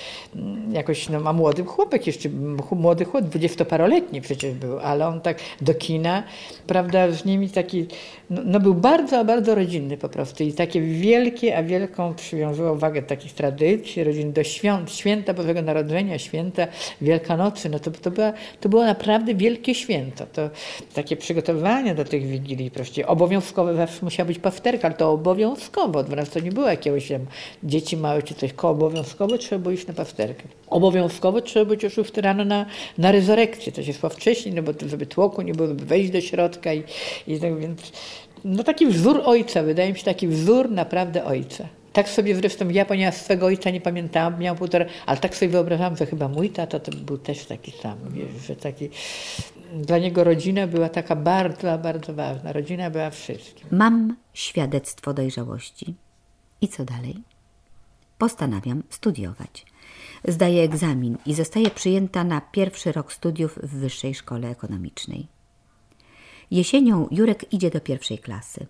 jakoś, no ma młody chłopek jeszcze, młody chłop, dwudziestoparoletni przecież był, ale on tak do kina, prawda, z nimi taki, no, no, był bardzo, bardzo rodzinny po prostu i takie wielkie, a wielką przywiązywał wagę takich tradycji, rodzin do świąt, święta Bożego Narodzenia, święta Wielkanocy, no to, to, była, to było naprawdę wielkie święto, to takie przygotowania do tych Wigilii, proście obowiązkowe, zawsze musiała być pasterka, ale to obowiązkowo, od to nie było jakiegoś tam dzieci małe czy coś, obowiązkowo trzeba było iść na pasterkę. Obowiązkowo trzeba być o 6 rano na, na rezurekcję, to się szło wcześniej, no bo żeby tłoku nie było, żeby wejść do środka i, i tak więc, no taki wzór ojca, wydaje mi się taki wzór naprawdę ojca. Tak sobie zresztą ja, ponieważ swego ojca nie pamiętałam, miał półtora, ale tak sobie wyobrażałam, że chyba mój tata to był też taki sam, wiesz, że taki, dla niego rodzina była taka bardzo, bardzo ważna. Rodzina była wszystkim. Mam świadectwo dojrzałości. I co dalej? Postanawiam studiować. Zdaję egzamin i zostaję przyjęta na pierwszy rok studiów w Wyższej Szkole Ekonomicznej. Jesienią Jurek idzie do pierwszej klasy.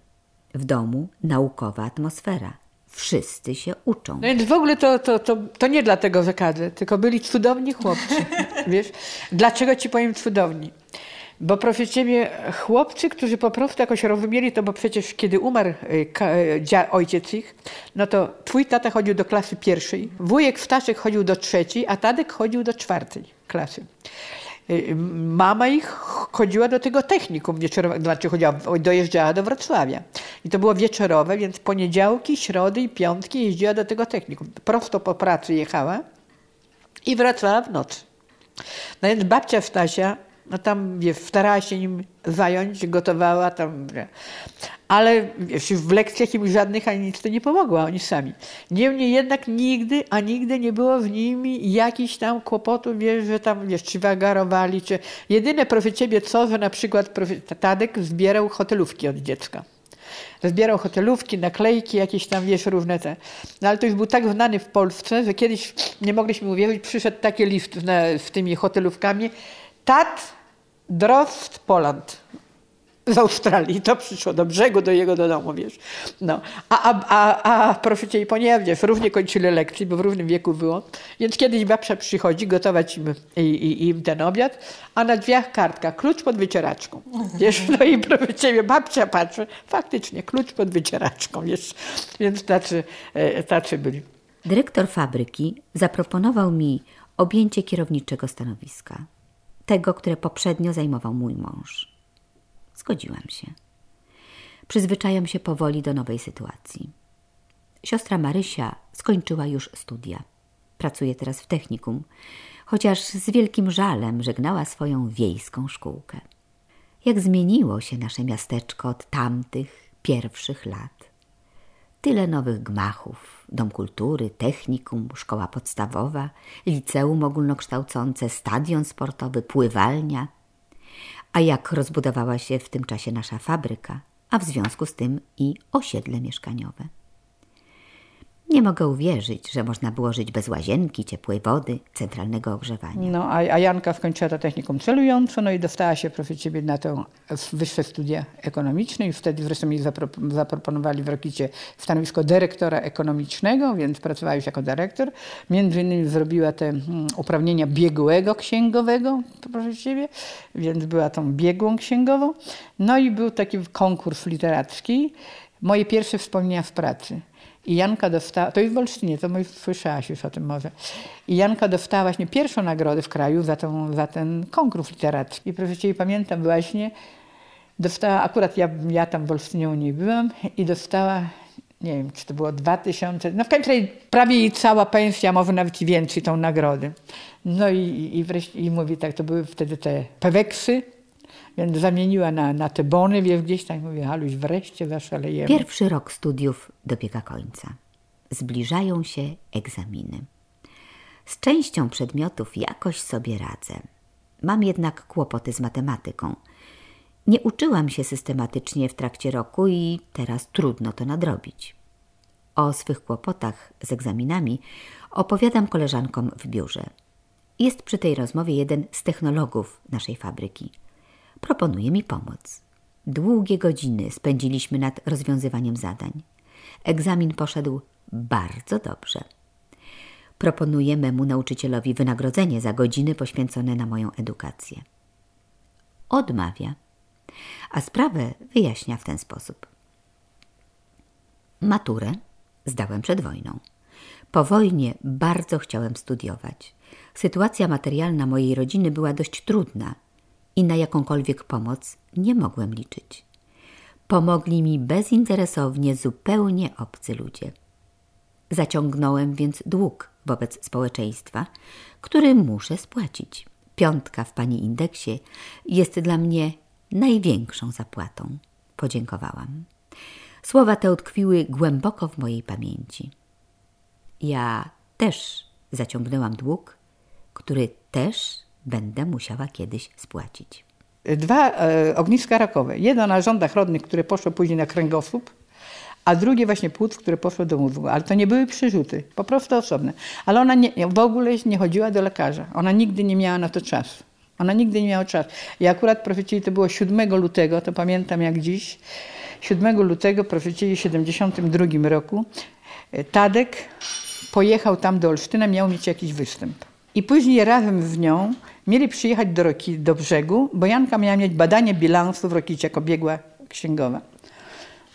W domu naukowa atmosfera. Wszyscy się uczą. No więc w ogóle to, to, to, to nie dlatego, że kadzę, tylko byli cudowni chłopcy. Wiesz? Dlaczego ci powiem cudowni? Bo proszę ciebie, chłopcy, którzy po prostu jakoś rozumieli to, bo przecież kiedy umarł y, y, ojciec ich, no to twój tata chodził do klasy pierwszej, wujek Staszek chodził do trzeciej, a Tadek chodził do czwartej klasy. Y, mama ich chodziła do tego technikum wieczorowego, znaczy chodziła, dojeżdżała do Wrocławia. I to było wieczorowe, więc poniedziałki, środy i piątki jeździła do tego technikum. Prosto po pracy jechała i wracała w nocy. No więc babcia Stasia no tam wiesz, starała się nim zająć, gotowała tam. Ale wiesz, w lekcjach im żadnych ani nic to nie pomogło, oni sami. Niemniej jednak nigdy, a nigdy nie było w nimi jakichś tam kłopotów, wiesz, że tam wiesz, czy wagarowali, czy... Jedyne proszę ciebie co, że na przykład Tadek zbierał hotelówki od dziecka. Zbierał hotelówki, naklejki, jakieś tam, wiesz, różne te. No ale to już był tak znany w Polsce, że kiedyś, nie mogliśmy uwierzyć, przyszedł taki list z tymi hotelówkami. Tat Drost Poland z Australii. To przyszło do brzegu, do jego do domu, wiesz. No. A, a, a, a proszę cię, ponieważ wiesz, równie kończyli lekcje, bo w równym wieku było. Więc kiedyś babcia przychodzi gotować im, i, i, im ten obiad, a na drzwiach kartka, klucz pod wycieraczką. Wiesz, no i proszę ciebie, babcia patrzy, faktycznie, klucz pod wycieraczką, wiesz. Więc tacy, e, tacy byli. Dyrektor fabryki zaproponował mi objęcie kierowniczego stanowiska. Tego, które poprzednio zajmował mój mąż. Zgodziłam się. Przyzwyczajam się powoli do nowej sytuacji. Siostra Marysia skończyła już studia. Pracuje teraz w technikum, chociaż z wielkim żalem żegnała swoją wiejską szkółkę. Jak zmieniło się nasze miasteczko od tamtych pierwszych lat. Tyle nowych gmachów, dom kultury, technikum, szkoła podstawowa, liceum ogólnokształcące, stadion sportowy, pływalnia – a jak rozbudowała się w tym czasie nasza fabryka, a w związku z tym i osiedle mieszkaniowe. Nie mogę uwierzyć, że można było żyć bez łazienki, ciepłej wody, centralnego ogrzewania. No, a, a Janka skończyła to technikum celująco, no i dostała się, proszę Ciebie, na to wyższe studia ekonomiczne i wtedy zresztą jej zapro, zaproponowali w Rokicie stanowisko dyrektora ekonomicznego, więc pracowała już jako dyrektor. Między innymi zrobiła te hmm, uprawnienia biegłego księgowego, proszę Ciebie, więc była tą biegłą księgową. No i był taki konkurs literacki. Moje pierwsze wspomnienia w pracy. I Janka dostała, to jest w Olsztynie, to słyszałaś już o tym może. I Janka dostała właśnie pierwszą nagrodę w kraju za, tą, za ten konkurs literacki. I proszę Cię, pamiętam właśnie, dostała, akurat ja, ja tam w Olsztynie u niej byłam i dostała, nie wiem, czy to było 2000, no w każdym razie prawie jej cała pensja, może nawet i więcej tą nagrodę. No i, i wreszcie, i mówi tak, to były wtedy te peweksy, więc zamieniła na, na te bony, wie, gdzieś tam mówi, Haluś, wreszcie zaszalejemy. Pierwszy rok studiów dobiega końca. Zbliżają się egzaminy. Z częścią przedmiotów jakoś sobie radzę. Mam jednak kłopoty z matematyką. Nie uczyłam się systematycznie w trakcie roku i teraz trudno to nadrobić. O swych kłopotach z egzaminami opowiadam koleżankom w biurze. Jest przy tej rozmowie jeden z technologów naszej fabryki – proponuje mi pomoc. Długie godziny spędziliśmy nad rozwiązywaniem zadań. Egzamin poszedł bardzo dobrze. Proponuję memu nauczycielowi wynagrodzenie za godziny poświęcone na moją edukację. Odmawia, a sprawę wyjaśnia w ten sposób. Maturę zdałem przed wojną. Po wojnie bardzo chciałem studiować. Sytuacja materialna mojej rodziny była dość trudna i na jakąkolwiek pomoc nie mogłem liczyć. Pomogli mi bezinteresownie zupełnie obcy ludzie. Zaciągnąłem więc dług wobec społeczeństwa, który muszę spłacić. Piątka w pani indeksie jest dla mnie największą zapłatą. Podziękowałam. Słowa te utkwiły głęboko w mojej pamięci. Ja też zaciągnęłam dług, który też będę musiała kiedyś spłacić. Dwa e, ogniska rakowe. Jedno na rządach rodnych, które poszło później na kręgosłup, a drugie właśnie płuc, które poszło do mózgu. Ale to nie były przyrzuty, po prostu osobne. Ale ona nie, w ogóle nie chodziła do lekarza. Ona nigdy nie miała na to czasu. Ona nigdy nie miała czasu. I akurat, profecili, to było 7 lutego, to pamiętam jak dziś, 7 lutego, profecili w 72 roku, e, Tadek pojechał tam do Olsztyna, miał mieć jakiś występ. I później razem z nią mieli przyjechać do, Roki, do brzegu, bo Janka miała mieć badanie bilansu w Rokicie jako biegła księgowa.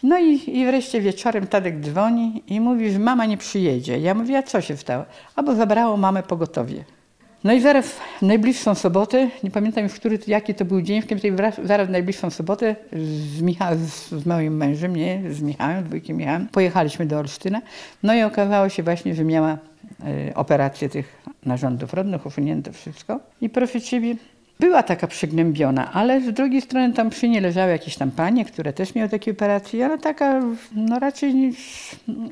No i, i wreszcie wieczorem Tadek dzwoni i mówi, że mama nie przyjedzie. Ja mówię, a co się stało? Albo zabrało mamę pogotowie. No i zaraz w najbliższą sobotę, nie pamiętam już, który, jaki to był dzień, w którym zaraz w najbliższą sobotę z, Micha, z, z moim mężem, nie, z Michałem, dwójkiem Michałem, pojechaliśmy do Olsztyna. No i okazało się właśnie, że miała y, operację tych narządów rodnych, usunięte wszystko. I proszę Ciebie, była taka przygnębiona, ale z drugiej strony tam przy niej leżały jakieś tam panie, które też miały takie operacje, ale taka no raczej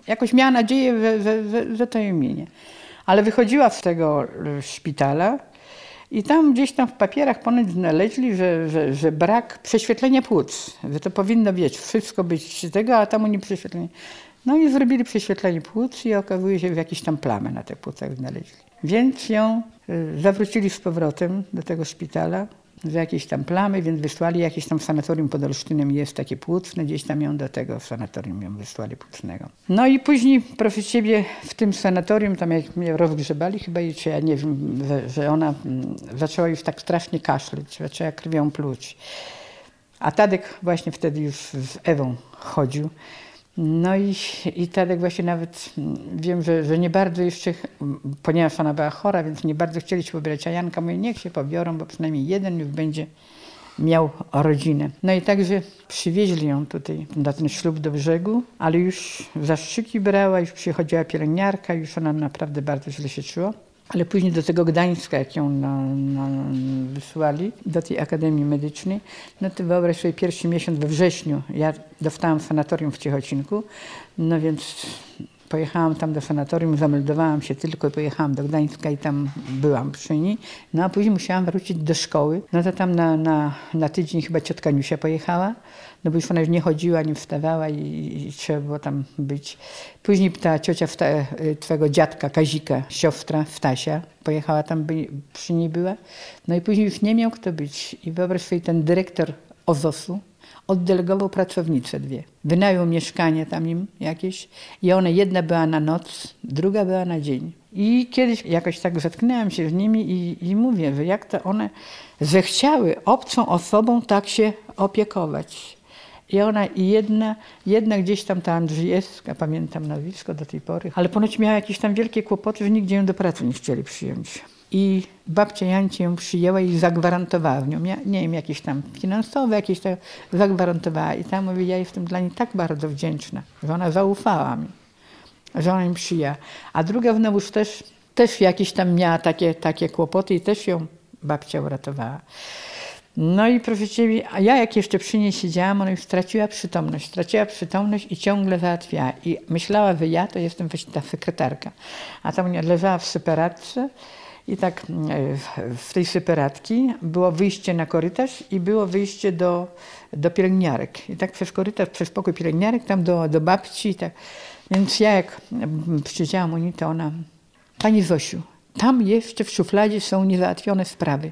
jakoś miała nadzieję, że, że, że, że to imię. Ale wychodziła z tego szpitala I tam gdzieś tam w papierach ponoć znaleźli, że, że, że brak prześwietlenia płuc, że to powinno wieć, wszystko być z tego, a tam oni prześwietlenie. No i zrobili prześwietlenie płuc i okazuje się, że jakieś tam plamy na tych płucach znaleźli. Więc ją y, zawrócili z powrotem do tego szpitala, że jakieś tam plamy, więc wysłali jakieś tam w sanatorium pod Olsztynem jest takie płucne, gdzieś tam ją do tego w sanatorium ją wysłali płucnego. No i później, proszę ciebie, w tym sanatorium, tam jak mnie rozgrzebali chyba, czy ja nie wiem, że, że ona mm, zaczęła już tak strasznie kaszleć, zaczęła krwią pluć. A Tadek właśnie wtedy już z Ewą chodził. No i, i Tadek właśnie nawet, mm, wiem, że, że nie bardzo jeszcze, ponieważ ona była chora, więc nie bardzo chcieli się pobierać, a Janka mówi, niech się pobiorą, bo przynajmniej jeden już będzie miał rodzinę. No i także przywieźli ją tutaj na ten ślub do brzegu, ale już zastrzyki brała, już przychodziła pielęgniarka, już ona naprawdę bardzo źle się czuła. Ale później do tego Gdańska, jak ją na, na, wysłali, do tej Akademii Medycznej, no to wyobraź sobie pierwszy miesiąc we wrześniu, ja dostałam sanatorium w Ciechocinku, no więc pojechałam tam do sanatorium, zameldowałam się tylko i pojechałam do Gdańska i tam byłam przy niej. No a później musiałam wrócić do szkoły. No to tam na, na, na tydzień chyba ciotka Niusia pojechała, no bo już ona już nie chodziła, nie wstawała i, i trzeba było tam być. Później ta ciocia wta, twojego dziadka Kazika, siostra Wtasia, pojechała tam, by, przy niej była. No i później już nie miał kto być. I wyobraź sobie, ten dyrektor OZOS-u, oddelegował pracownice dwie. Wynajął mieszkanie tam im jakieś i one, jedna była na noc, druga była na dzień. I kiedyś jakoś tak zetknęłam się z nimi i, i mówię, że jak to one zechciały obcą osobą tak się opiekować. I ona, i jedna, jedna gdzieś tam, ta Andrzejewska, pamiętam nazwisko do tej pory, ale ponoć miała jakieś tam wielkie kłopoty, że nigdzie ją do pracy nie chcieli przyjąć. I babcia Jancie ją przyjęła i zagwarantowała w nią, nie wiem, jakieś tam finansowe, jakieś tam zagwarantowała. I tam mówi, ja jestem dla niej tak bardzo wdzięczna, że ona zaufała mi, że ona mi przyjęła. A druga znowuż też, też jakieś tam miała takie, takie kłopoty i też ją babcia uratowała. No i proszę Ciebie, a ja jak jeszcze przy niej siedziałam, ona już straciła przytomność. Straciła przytomność i ciągle załatwiała. I myślała, że ja to jestem właśnie ta sekretarka. A tam leżała w separatce i tak e, w tej separatki było wyjście na korytarz i było wyjście do, do pielęgniarek. I tak przez korytarz, przez pokój pielęgniarek, tam do, do babci. I tak. Więc ja jak przyjrzałam u niej, to ona, Pani Zosiu, tam jeszcze w szufladzie są niezałatwione sprawy.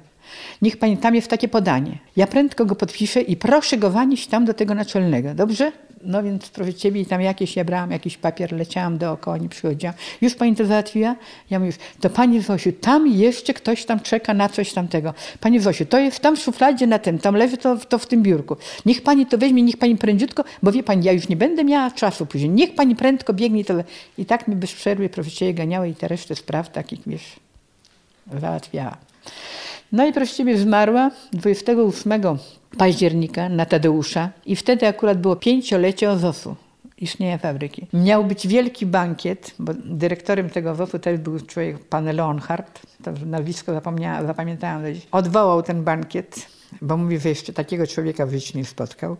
Niech pani tam jest takie podanie. Ja prędko go podpiszę i proszę go wanieść tam do tego naczelnego. Dobrze? No więc proszę ciebie tam jakieś, ja brałam jakiś papier, leciałam dookoła, nie przychodziłam. Już pani to załatwiła? Ja mówię, to pani Zosiu, tam jeszcze ktoś tam czeka na coś tamtego. Pani Zosiu, to jest tam w szufladzie na tym, tam leży to, to w tym biurku. Niech pani to weźmie, niech pani prędziutko, bo wie pani, ja już nie będę miała czasu później. Niech pani prędko biegnie to. I tak mi bez przerwy, proszę ciebie, ganiały i te resztę spraw takich, wiesz, załatwiała. No i proszę Ciebie zmarła 28 października na Tadeusza i wtedy akurat było pięciolecie OZOS-u, istnienia fabryki. Miał być wielki bankiet, bo dyrektorem tego OZOS-u też był człowiek, pan Leonhardt, to nazwisko zapomniałam, zapamiętałam. Odwołał ten bankiet, bo mówi, że jeszcze takiego człowieka w życiu nie spotkał.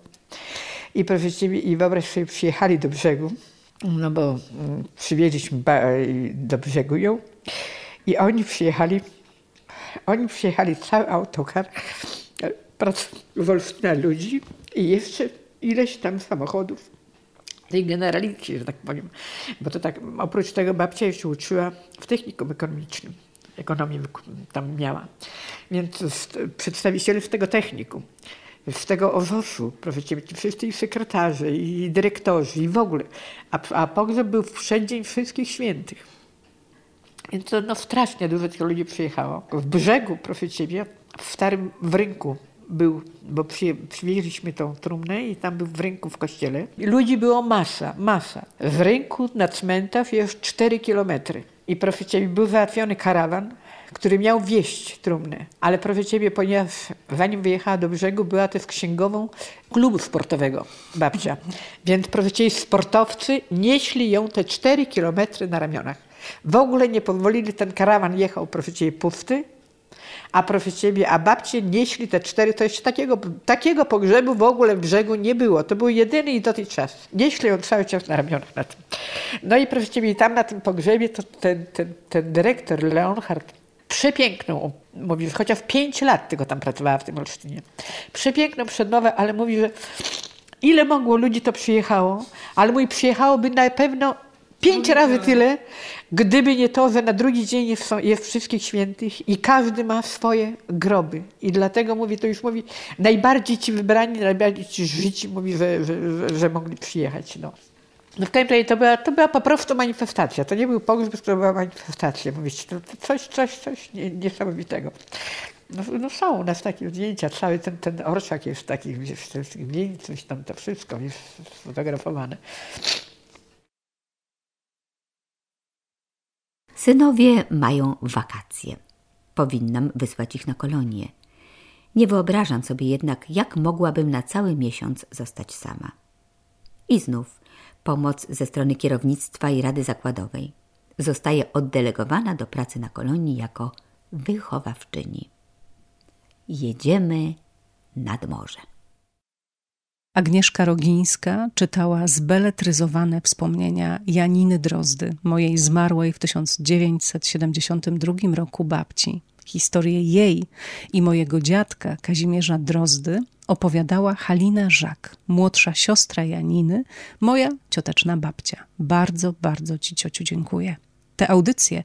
I proszę Ciebie, i wyobraź sobie, przyjechali do brzegu, no bo mm, przywieźliśmy do brzegu ją i oni przyjechali oni przyjechali cały autokar Wolfina ludzi i jeszcze ileś tam samochodów tej generalicji, że tak powiem. Bo to tak, oprócz tego babcia jeszcze uczyła w technikum ekonomicznym. Ekonomię tam miała. Więc przedstawiciele z tego technikum, z tego OZOS-u, proszę ciebie, wszyscy sekretarze i dyrektorzy i w ogóle. A, a pogrzeb był w wszystkich świętych. Więc to no, strasznie dużo tych ludzi przyjechało. W brzegu, proszę ciebie, w starym w rynku był, bo przy, przywieźliśmy tą trumnę i tam był w rynku w kościele. Ludzi było masa, masa. W rynku na cmentarz jest 4 kilometry. I proszę ciebie, był załatwiony karawan, który miał wieść trumnę. Ale proszę ciebie, ponieważ zanim wyjechała do brzegu, była też księgową klubu sportowego babcia. Więc proszę ciebie, sportowcy nieśli ją te 4 kilometry na ramionach. W ogóle nie pozwolili, ten karawan jechał, proszę Ciebie, pusty, a proszę Ciebie, a babcie nieśli te cztery, to jeszcze takiego, takiego pogrzebu w ogóle w brzegu nie było. To był jedyny i dotychczas. Nieśli ją cały czas na ramionach na tym. No i proszę Ciebie, tam na tym pogrzebie to ten, ten, ten dyrektor Leonhard przepiękną, mówi, chociaż pięć lat tylko tam pracowała w tym Olsztynie. Przepiękną przedmowę, ale mówi, że ile mogło ludzi to przyjechało, ale mój przyjechałoby na pewno pięć razy tyle, gdyby nie to, że na drugi dzień jest, wszystkich świętych i każdy ma swoje groby. I dlatego mówi, to już mówi, najbardziej ci wybrani, najbardziej ci życi, mówi, że, że, że, że mogli przyjechać. No. No w każdym razie to była, to była po prostu manifestacja. To nie był pogrzeb, to była manifestacja. Mówić, to, to coś, coś, coś niesamowitego. No, no są u nas takie zdjęcia, cały ten, ten orszak jest taki, wiesz, zdjęć, coś tam, to wszystko jest sfotografowane. Synowie mają wakacje. Powinnam wysłać ich na kolonię. Nie wyobrażam sobie jednak, jak mogłabym na cały miesiąc zostać sama. I znów pomoc ze strony kierownictwa i Rady Zakładowej. Zostaje oddelegowana do pracy na kolonii jako wychowawczyni. Jedziemy nad morze. Agnieszka Rogińska czytała zbeletryzowane wspomnienia Janiny Drozdy, mojej zmarłej w 1972 roku babci. Historię jej i mojego dziadka Kazimierza Drozdy opowiadała Halina Żak, młodsza siostra Janiny, moja cioteczna babcia. Bardzo, bardzo Ci, ciociu, dziękuję. Te audycje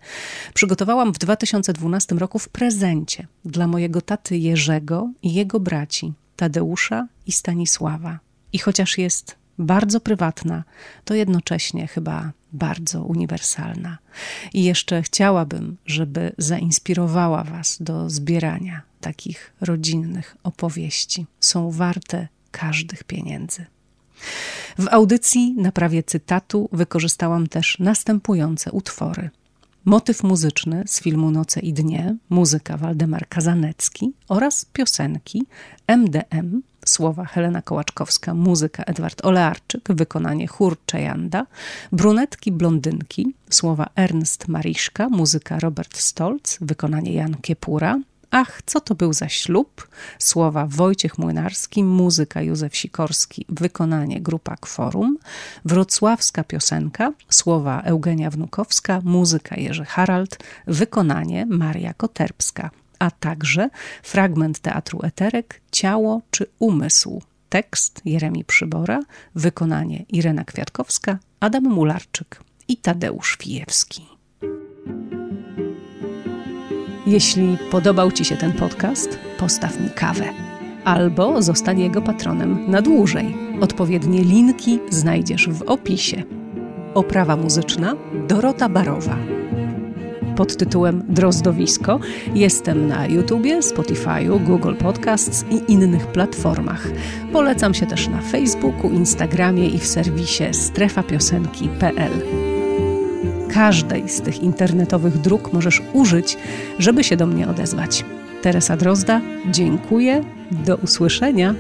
przygotowałam w 2012 roku w prezencie dla mojego taty Jerzego i jego braci, Tadeusza i Stanisława. I chociaż jest bardzo prywatna, to jednocześnie chyba bardzo uniwersalna. I jeszcze chciałabym, żeby zainspirowała Was do zbierania takich rodzinnych opowieści. Są warte każdych pieniędzy. W audycji na prawie cytatu wykorzystałam też następujące utwory. Motyw muzyczny z filmu Noce i Dnie, muzyka Waldemar Kazanecki oraz piosenki MDM Słowa Helena Kołaczkowska, muzyka Edward Olearczyk, wykonanie chór Czejanda, brunetki, blondynki, słowa Ernst Mariszka, muzyka Robert Stolz, wykonanie Jan Kiepura, Ach, co to był za ślub? Słowa Wojciech Młynarski, muzyka Józef Sikorski, wykonanie grupa Kworum, wrocławska piosenka, słowa Eugenia Wnukowska, muzyka Jerzy Harald, wykonanie Maria Koterbska a także fragment teatru Eterek Ciało czy umysł. Tekst Jeremi Przybora, wykonanie Irena Kwiatkowska, Adam Mularczyk i Tadeusz Fijewski. Jeśli podobał Ci się ten podcast, postaw mi kawę albo zostań jego patronem na dłużej. Odpowiednie linki znajdziesz w opisie. Oprawa muzyczna Dorota Barowa pod tytułem Drozdowisko. Jestem na YouTubie, Spotify'u, Google Podcasts i innych platformach. Polecam się też na Facebooku, Instagramie i w serwisie strefapiosenki.pl. Każdej z tych internetowych dróg możesz użyć, żeby się do mnie odezwać. Teresa Drozda, dziękuję, do usłyszenia.